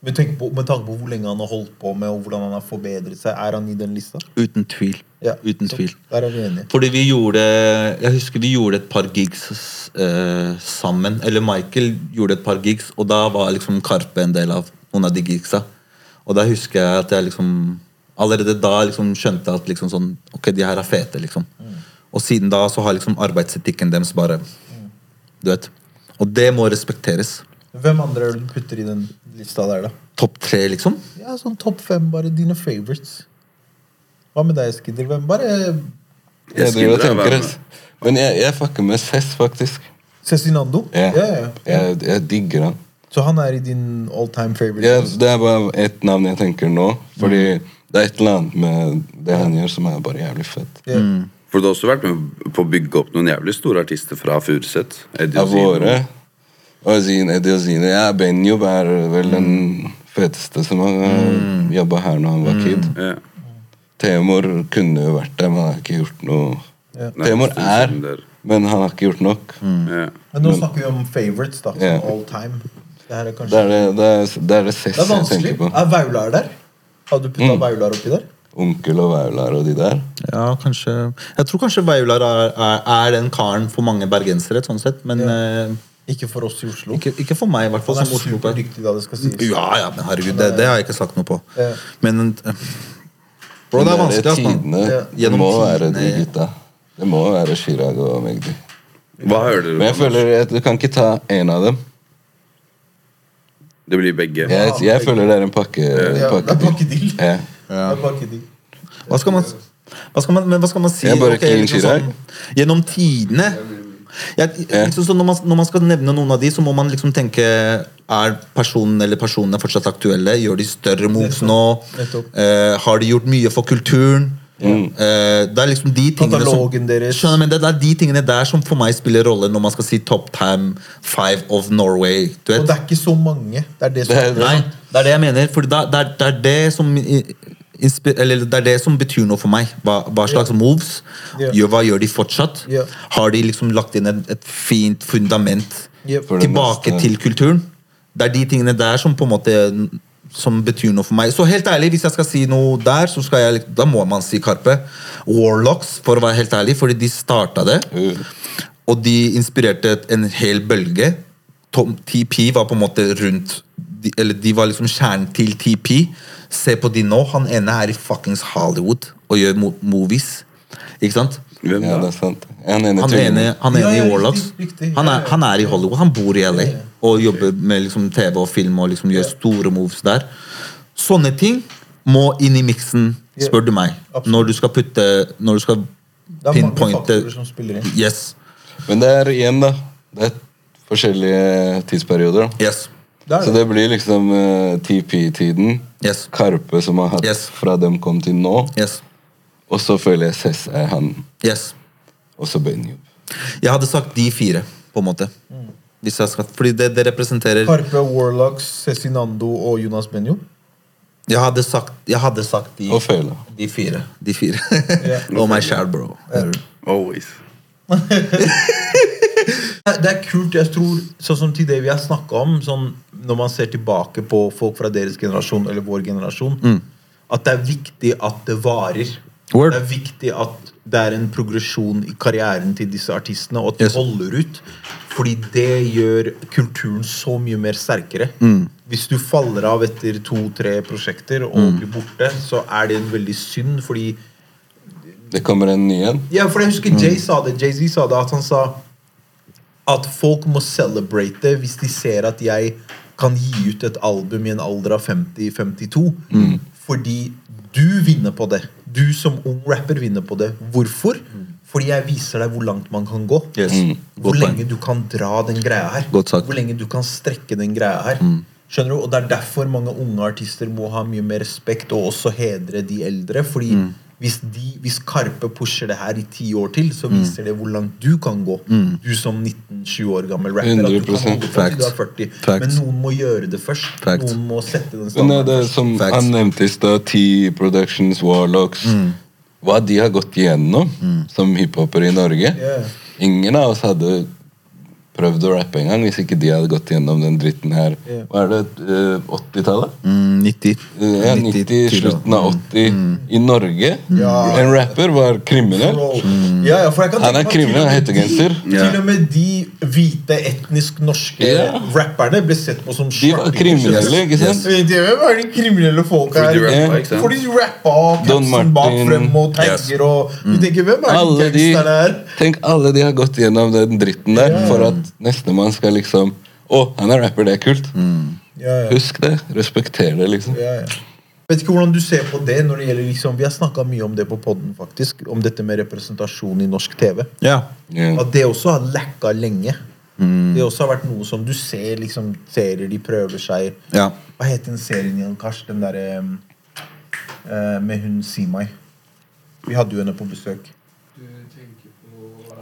Med tanke, på, med tanke på hvor lenge han har holdt på med, og hvordan han har forbedret seg, er han i den lista? Uten tvil. Ja, Uten så tvil. Der er vi enige. Fordi vi gjorde Jeg husker vi gjorde et par gigs eh, sammen. Eller Michael gjorde et par gigs, og da var liksom Karpe en del av noen av de gigsa. Og da husker jeg at jeg liksom Allerede da liksom skjønte at liksom sånn Ok, de her er fete, liksom. Og siden da så har liksom arbeidsetikken deres bare Du vet. Og det må respekteres. Hvem andre du putter i den lista der, da? Topp tre, liksom. Ja, sånn topp fem, bare dine favorites. Hva med deg, Skidder? Hvem bare Jeg driver og er tenker, ass. Men jeg, jeg fucker med Cess, faktisk. Cezinando? Ja. Ja, ja, ja. Jeg, jeg digger han. Så han er i din all time favorite? Ja, det er bare ett navn jeg tenker nå. Fordi det er et eller annet med det han gjør, som er bare jævlig fett. Ja. For du har også vært med på å bygge opp noen jævlig store artister fra Furuset. Av våre og Zine, Eddie og Zine. Ja, Benjob er vel den feteste som har mm. jobba her når han var kid. Yeah. Temor kunne jo vært der, men han har ikke gjort noe. yeah. Temor er, men han har ikke gjort nok. Ja. Men nå snakker vi om favorites, da. Sånn all time. Det er kanskje Det er det, det, er, det, er det er jeg tenker på. Er Vaular der? Har du putta Mm. Vaular oppi der? Onkel og Vaular og de der. Ja, kanskje Jeg tror kanskje Vaular er, er, er den karen for mange bergensere, sånn sett. Men eh, Ikke for oss i Oslo. ikke, ikke for meg, i hvert fall. Han er superdyktig, da det skal sies. Ja, ja, men herregud, det, det har jeg ikke sagt noe på. Ja. Men eh, Bro, det er vanskelig, Altså. tidene, Ja. Det må være de gutta. Det må være Chirag og Magdi. Hva hører du? Men jeg føler at du kan ikke ta én av dem. Det blir begge. Jeg, jeg føler det er en pakke, Ja, det pakkedeal. Ja. Det er pakkedeal. Hva skal man, hva skal man, men hva skal man si? Jeg bare okay, clean liksom Chirag. sånn, gjennom tidene jeg, liksom når, man, når man skal nevne noen av de, så må man liksom tenke Er personen eller personene fortsatt aktuelle? Gjør de større moves nå? Eh, har de gjort mye for kulturen? Eh, det er liksom de tingene Katalogen som, deres. Skjønner, men det, det er de tingene der som for meg spiller rolle når man skal si top time five of Norway. Du vet? Og det er ikke så mange. Det er det som Det er- Nei, det er det jeg mener. For det, er- det, er- det er som eller det er det som betyr noe for meg. Hva, hva slags moves Yeah. gjør, Hva gjør de fortsatt? Yeah. Har de liksom lagt inn et, et fint fundament Yep. Tilbake neste- til kulturen? Det er de tingene der som på en måte som betyr noe for meg. Så helt ærlig, hvis jeg skal si noe der, så skal jeg, da må man si Karpe. Warlocks, for å være helt ærlig, fordi de starta det. Mm. Og de inspirerte en hel bølge. Tom, TP var på en måte rundt de, Eller de var liksom kjernen til TP. Se på de nå. Han ene er i fuckings Hollywood og gjør mo movies. Ikke sant? Ja, det er sant. Han ene Han ene, han ene ja, i Warlocks. Han er, han er i Hollywood. Han bor i LA og jobber med liksom TV og film og liksom gjør store moves der. Sånne ting må inn i miksen, spør du meg. Når du skal putte Når du skal pinpointe. Yes. Men det er igjen, da. Det er forskjellige tidsperioder. Yes. Det Så det blir liksom uh, TP-tiden. Yes. Karpe som har hatt Yes. fra dem kom til nå. Yes. Og så føler jeg Cess er han. Yes. Og så Benjo. Jeg hadde sagt de fire, på en måte. Hvis jeg skal, fordi det, det representerer Karpe, Warlocks, Cezinando og Jonas Benjo. Jeg hadde sagt, jeg hadde sagt de, de fire. De fire. yeah. og meg sjæl, bro. Always. Det er kult. jeg tror, sånn som til det vi har snakket om sånn, Når man ser tilbake på folk fra deres generasjon eller vår generasjon At det er viktig at det varer. Word. Det er viktig at det er en progresjon i karrieren til disse artistene, og at de Yes. holder ut. Fordi det gjør kulturen så mye mer sterkere. Hvis du faller av etter to-tre prosjekter og blir borte, så er det en veldig synd, fordi Det kommer en ny en. ja, for jeg husker Jay sa det. Jay-Z sa det, at han sa at folk må celebrate det hvis de ser at jeg kan gi ut et album i en alder av 50-52. Fordi du vinner på det. Du som ung rapper vinner på det. Hvorfor? Fordi jeg viser deg hvor langt man kan gå. Yes. Hvor lenge du kan dra den greia her. Hvor lenge du kan strekke den greia her. Skjønner du? Og Det er derfor mange unge artister må ha mye mer respekt og også hedre de eldre. Fordi hvis, de, hvis Karpe pusher det her i ti år til, så viser det hvor langt du kan gå. Du som 19-20 år gammel rapper. At du kan 100%. holde på du er 40. Fact. Men noen må gjøre det først. Fact. Noen må sette den standarden det er som Fact. han nevnte i stad, T Productions, Warlocks Hva de har gått igjennom som hiphopere i Norge. Yeah. Ingen av oss hadde prøvd å rappe engang hvis ikke de hadde gått gjennom den dritten her. Yeah. Hva er det? eh, 80-tallet? Mm, 90. Ja, 90, til- slutten av 80 i Norge. Ja. En rapper var kriminell. Mm. Ja, ja, for jeg kan Han er kriminell, han heter genser. Til og med de hvite, etnisk norske rapperne ble sett på som De var kriminelle, ikke sant? Yes. du Hvem er de kriminelle folk Fordi de her? rappa, sant? Fordi de rappa Don bak Martin. frem og tagger og Du tenker, hvem er Alle de de, her? tenk alle de har gått gjennom den dritten der for at nestemann skal liksom Å, han er rapper, det er kult. Ja. Husk det. Respekter det, liksom. Ja, ja. Vet ikke hvordan du ser på det når det gjelder liksom, Vi har snakka mye om det på podden faktisk Om dette med representasjon i norsk TV. At det også har lekka lenge. Det også har vært noe som du ser liksom serier de prøver seg ja. Hva het den serien igjen, Kars? Den derre eh, Med hun Simai. Vi hadde jo henne på besøk.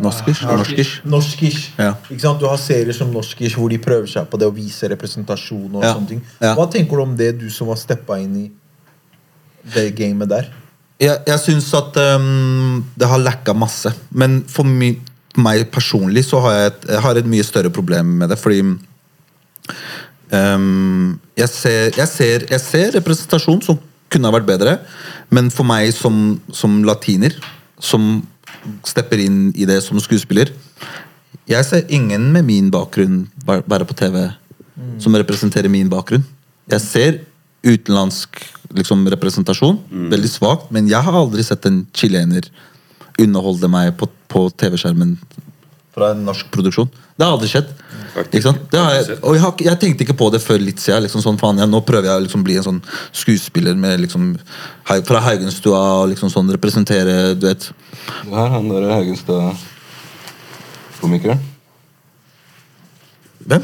Norskish? Norskish? Norskish. Ja. Ikke sant? Du har serier som Norskish hvor de prøver seg på det å vise representasjon. og Ja. sånne ting. Hva tenker du om det, du som har steppa inn i det gamet der? Jeg, jeg syns at um, det har lekka masse. Men for meg personlig så har jeg, et, jeg har et mye større problem med det, fordi um, jeg, ser, jeg, ser, jeg ser representasjon som kunne ha vært bedre, men for meg som, som latiner, som stepper inn i det som skuespiller Jeg ser ingen med min bakgrunn være på TV som representerer min bakgrunn. Jeg ser utenlandsk liksom, representasjon. Veldig svakt. Men jeg har aldri sett en chilener underholde meg på, på TV-skjermen fra en norsk produksjon. Det har aldri skjedd. Faktisk. Ikke sant? Det har jeg, og jeg, har, jeg tenkte ikke på det før litt siden. Liksom sånn, faen, jeg, nå prøver jeg å liksom bli en sånn skuespiller med liksom, fra Haugenstua og liksom sånn, representere du vet. Du har han der Haugenstua-komikeren. Hvem?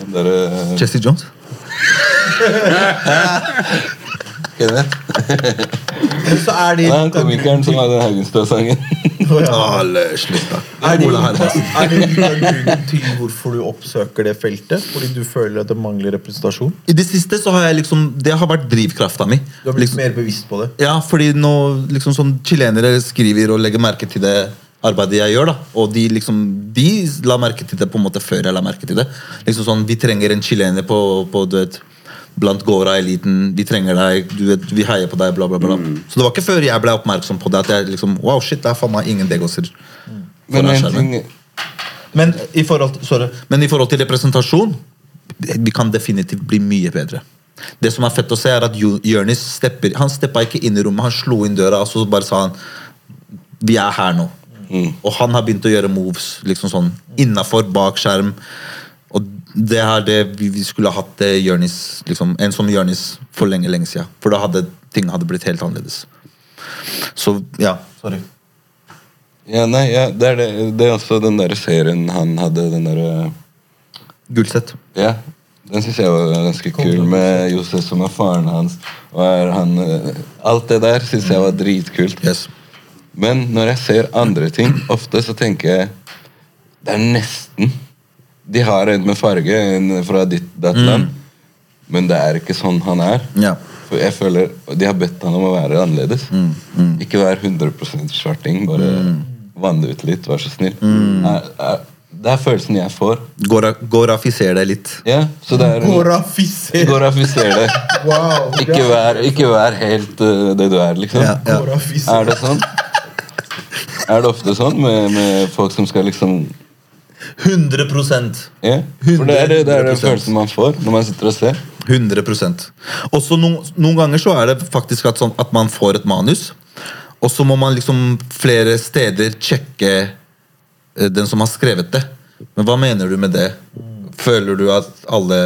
Den derre Jesse Jones? Så er det Ja, han komikeren som hadde Haugenstad-sangen. Å, ja. Alle slutta. Er det, en grunnen til hvorfor du oppsøker det feltet? Fordi du føler at det mangler representasjon? I det siste så har jeg liksom Det har vært drivkrafta mi. Du har blitt Liksom, mer bevisst på det? ja, fordi nå liksom sånn chilenere skriver og legger merke til det arbeidet jeg gjør. da Og de liksom De la merke til det på en måte før jeg la merke til det. Liksom sånn Vi trenger en chilener på, på du vet Blant Gora-eliten. Vi trenger deg, du vet, vi heier på deg, bla, bla, bla. Så det var ikke før jeg ble oppmerksom på det, at jeg liksom Wow, shit, det er faen meg ingen degåser. Men foran skjermen. Men i forhold, sorry, men i forhold til representasjon Vi kan definitivt bli mye bedre. Det som er fett å se, er at Jo- Jonis stepper Han steppa ikke inn i rommet, han slo inn døra og så bare sa han Vi er her nå. Og han har begynt å gjøre moves liksom sånn innafor, bak skjerm. Det er det vi, vi skulle ha hatt Jonis, liksom, en som Jørnis for lenge lenge siden. For da hadde ting hadde blitt helt annerledes. Så ja, sorry. Ja, nei, ja, det, er det, det er også den der serien han hadde, den derre Gullsett. Ja, den syns jeg var ganske kul, med Josef som er faren hans. Og er han, eh, alt det der syns jeg var dritkult. Yes. Men når jeg ser andre ting, ofte så tenker jeg Det er nesten De har en med farge, en fra ditt datt land, men det er ikke sånn han er. Ja. For jeg føler De har bedt han om å være annerledes. Ikke vær 100 svarting. Bare vann det ut litt, vær så snill. Er, er, det er følelsen jeg får. Gora- Gorafiser deg litt. Ja, så det er Gorafiser! Gorafiser deg. Wow! Ikke vær, ikke vær helt uh, det du er, liksom. Ja, ja. Gorafiser. Er det sånn? Er det ofte sånn med, med folk som skal liksom 100 Ja, for det er det, det er den følelsen man får når man sitter og ser. 100 Også noen, noen ganger så er det faktisk at, sånn, at man får et manus, og så må man liksom flere steder sjekke eh, den som har skrevet det. Men hva mener du med det? Føler du at alle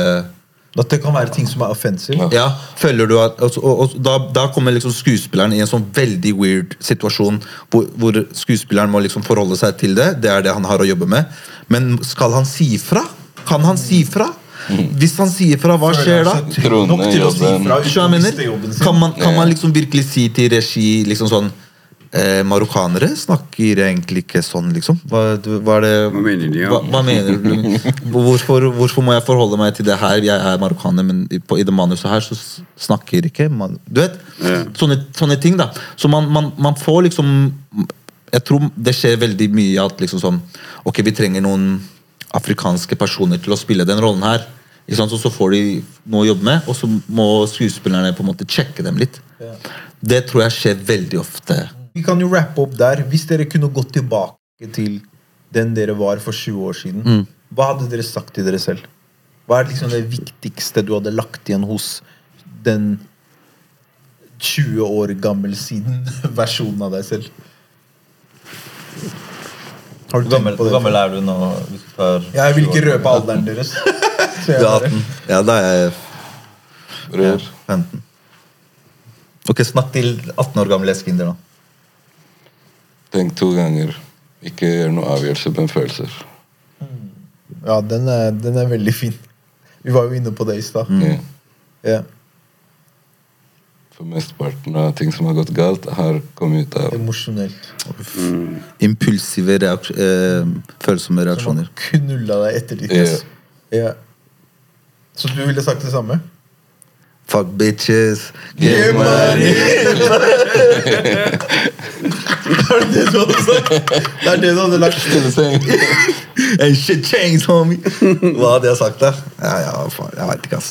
At det kan være ting som er offensive. Ja. Ja, føler du at og, og, og da, da kommer liksom skuespilleren i en sånn veldig weird situasjon hvor, hvor skuespilleren må liksom forholde seg til det. Det er det han har å jobbe med. Men skal han si fra? Kan han si fra? Hvis han sier fra, hva skjer da? Nok til å si fra. Kan man, kan man liksom virkelig si til regi liksom sånn eh, Marokkanere snakker egentlig ikke sånn, liksom. Hva, hva er det Hva mener de, ja? Hva, hva mener du? Hvorfor, hvorfor må jeg forholde meg til det her? Jeg er marokkaner, men i, på, i det manuset her så snakker ikke man Du vet? Ja. Sånne, sånne ting, da. Så man, man, man får liksom Jeg tror det skjer veldig mye at liksom sånn Ok, vi trenger noen afrikanske personer til å spille den rollen her. Ikke sant? Så, så får de noe å jobbe med, og så må skuespillerne på en måte sjekke dem litt. Ja. Det tror jeg skjer veldig ofte. Vi kan jo rappe opp der. Hvis dere kunne gått tilbake til den dere var for 20 år siden, Mm. hva hadde dere sagt til dere selv? Hva er liksom det viktigste du hadde lagt igjen hos den 20 år gammel siden versjonen av deg selv? Har du gammel, på det? er du nå? Hvis du tar Jeg vil ikke røpe alderen deres. Du er 18. Ja, da er jeg Rør. 15. Ok, Snakk til 18 år gamle eskinder, da. Tenk to ganger. Ikke gjør noe avgjørelse men følelser. Ja, den er, den er veldig fin. Vi var jo inne på det i stad. Ja. Yeah. For mesteparten av ting som har gått galt, har kommet ut av Emosjonelt. Impulsive reaks eh, følsomme Som reaksjoner. knulla deg etter ditt. Ja. Ja. Så du ville sagt det samme? Fuck bitches. give money! er det det du hadde sagt? Det er det du hadde lagt Hey, shit change, homie! Hva hadde jeg sagt, da? Ja, ja, faen, jeg veit ikke, ass.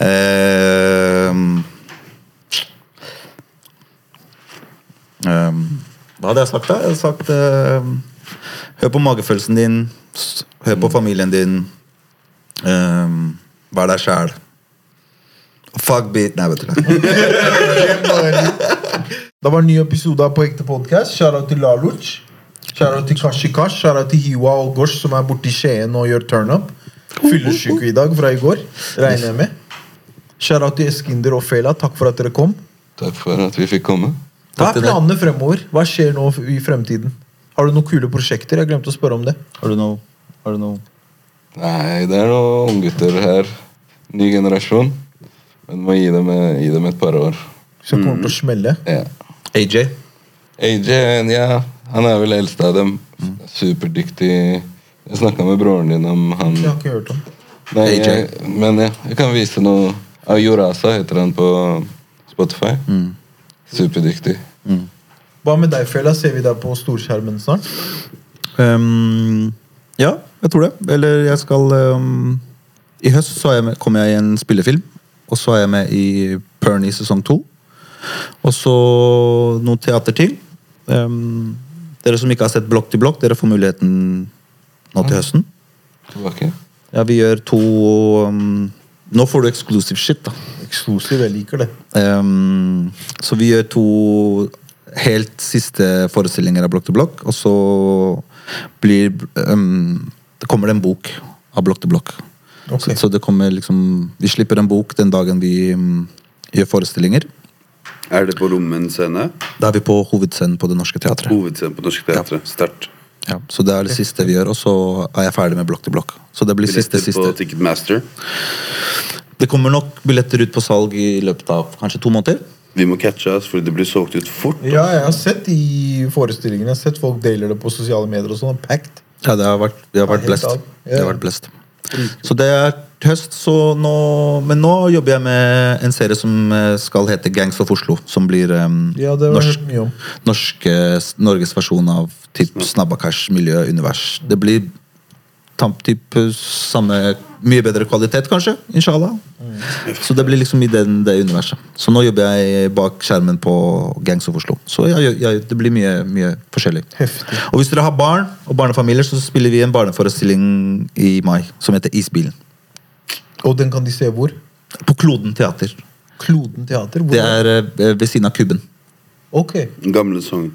Um, um, hva hadde jeg sagt, da? Jeg hadde sagt uh, Hør på magefølelsen din. Hør på familien din. Um, vær deg sjæl. Fuck beat. Nei, vet du det. Var en ny episode av På ekte podkast. Shout-out til Laluc. Shout-out til Kashikash. Shout-out til Hiwa og Gosh, som er borte i Skien og gjør turnup. Fyllesyke i dag fra i går, regner jeg med. Shout-out til Eskinder og Fela. Takk for at dere kom. Takk for at vi fikk komme. Hva er planene fremover? Hva skjer nå i fremtiden? Har du noen kule prosjekter? Jeg glemte å spørre om det. Har du noe Har du noe Nei, det er noen unggutter her. Ny generasjon. Men må gi dem, gi dem et par år. Som kommer til å smelle? Ja. AJ? AJ, ja, han er vel eldst av dem. Superdyktig. Jeg snakka med broren din om han. Jeg har ikke hørt om. Nei, AJ. jeg, men ja, jeg kan vise noe. Ayurasa heter han på Spotify. Superdyktig. Hva med deg, Fela? Ser vi deg på storskjermen snart? Um, ja, jeg tror det. Eller jeg skal um, I høst så er jeg med, kommer jeg i en spillefilm. Og så er jeg med i Pernie sesong to. Og så noen til. Um, dere som ikke har sett Blokk til blokk, dere får muligheten nå til høsten. Tilbake. Ja, vi gjør to um, Nå får du exclusive shit, da. Eksklusiv, jeg liker det. Um, så vi gjør to helt siste forestillinger av Blokk til blokk, og så blir ehm, Det kommer det en bok av Blokk til blokk. Okay. Så, så det kommer liksom Vi slipper en bok den dagen vi gjør forestillinger. Er det på Rommen scene? Da er vi på hovedscenen på Det Norske Teatret. Hovedscenen på det Norske Teatret. Sterkt. Ja, så det er det siste vi gjør, og så er jeg ferdig med Blokk til blokk. Så det blir siste, Billetter på. Ticketmaster. Det kommer nok billetter ut på salg i løpet av kanskje to måneder. Vi må catche oss, for det blir solgt ut fort. Ja, jeg har sett de forestillingene. Jeg har sett folk deler det på sosiale medier og sånn. Packed. Ja, det har vært, vi har vært blest. Det har Ja. vært blest. Så det er høst, så nå Men nå jobber jeg med en serie som eh, skal hete Gangs of Oslo. Som blir um, Ja, norsk, norsk, norske, Norges versjon av typ Miljø, miljøunivers. Det blir typ eh, samme Mye bedre kvalitet, kanskje. Inshallah. Så det blir liksom i den, det universet. Så nå jobber jeg bak skjermen på Gangs of Oslo. Så jeg, jeg, det blir mye, mye forskjellig. Heftig. Og hvis dere har barn og barnefamilier, så spiller vi en barneforestilling i mai som heter Isbilen. Og den kan de se hvor? På Kloden teater. Kloden teater? Hvor Det er eh, ved siden av Kuben. Ok, Gamle Sogn.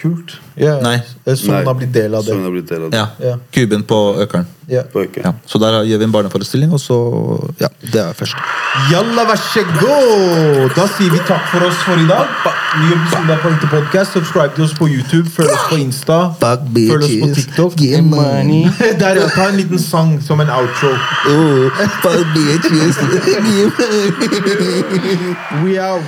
Kult. Yeah. Nei. Sånn har blitt del av det. Sånn har blitt del av det. Ja. Ja. Kuben på Økeren. Ja. På økeren. Ja. Så der gjør vi en barneforestilling, og så Ja, det er først. Jalla, vær så god! Da sier vi takk for oss for i dag. Ny episode av Pointe Podcast. Subscribe til oss på YouTube, følg oss på Insta. Følg oss på TikTok. give money. Der, ja. Ta en liten sang som en outro. Oh, fuck bitches. We out.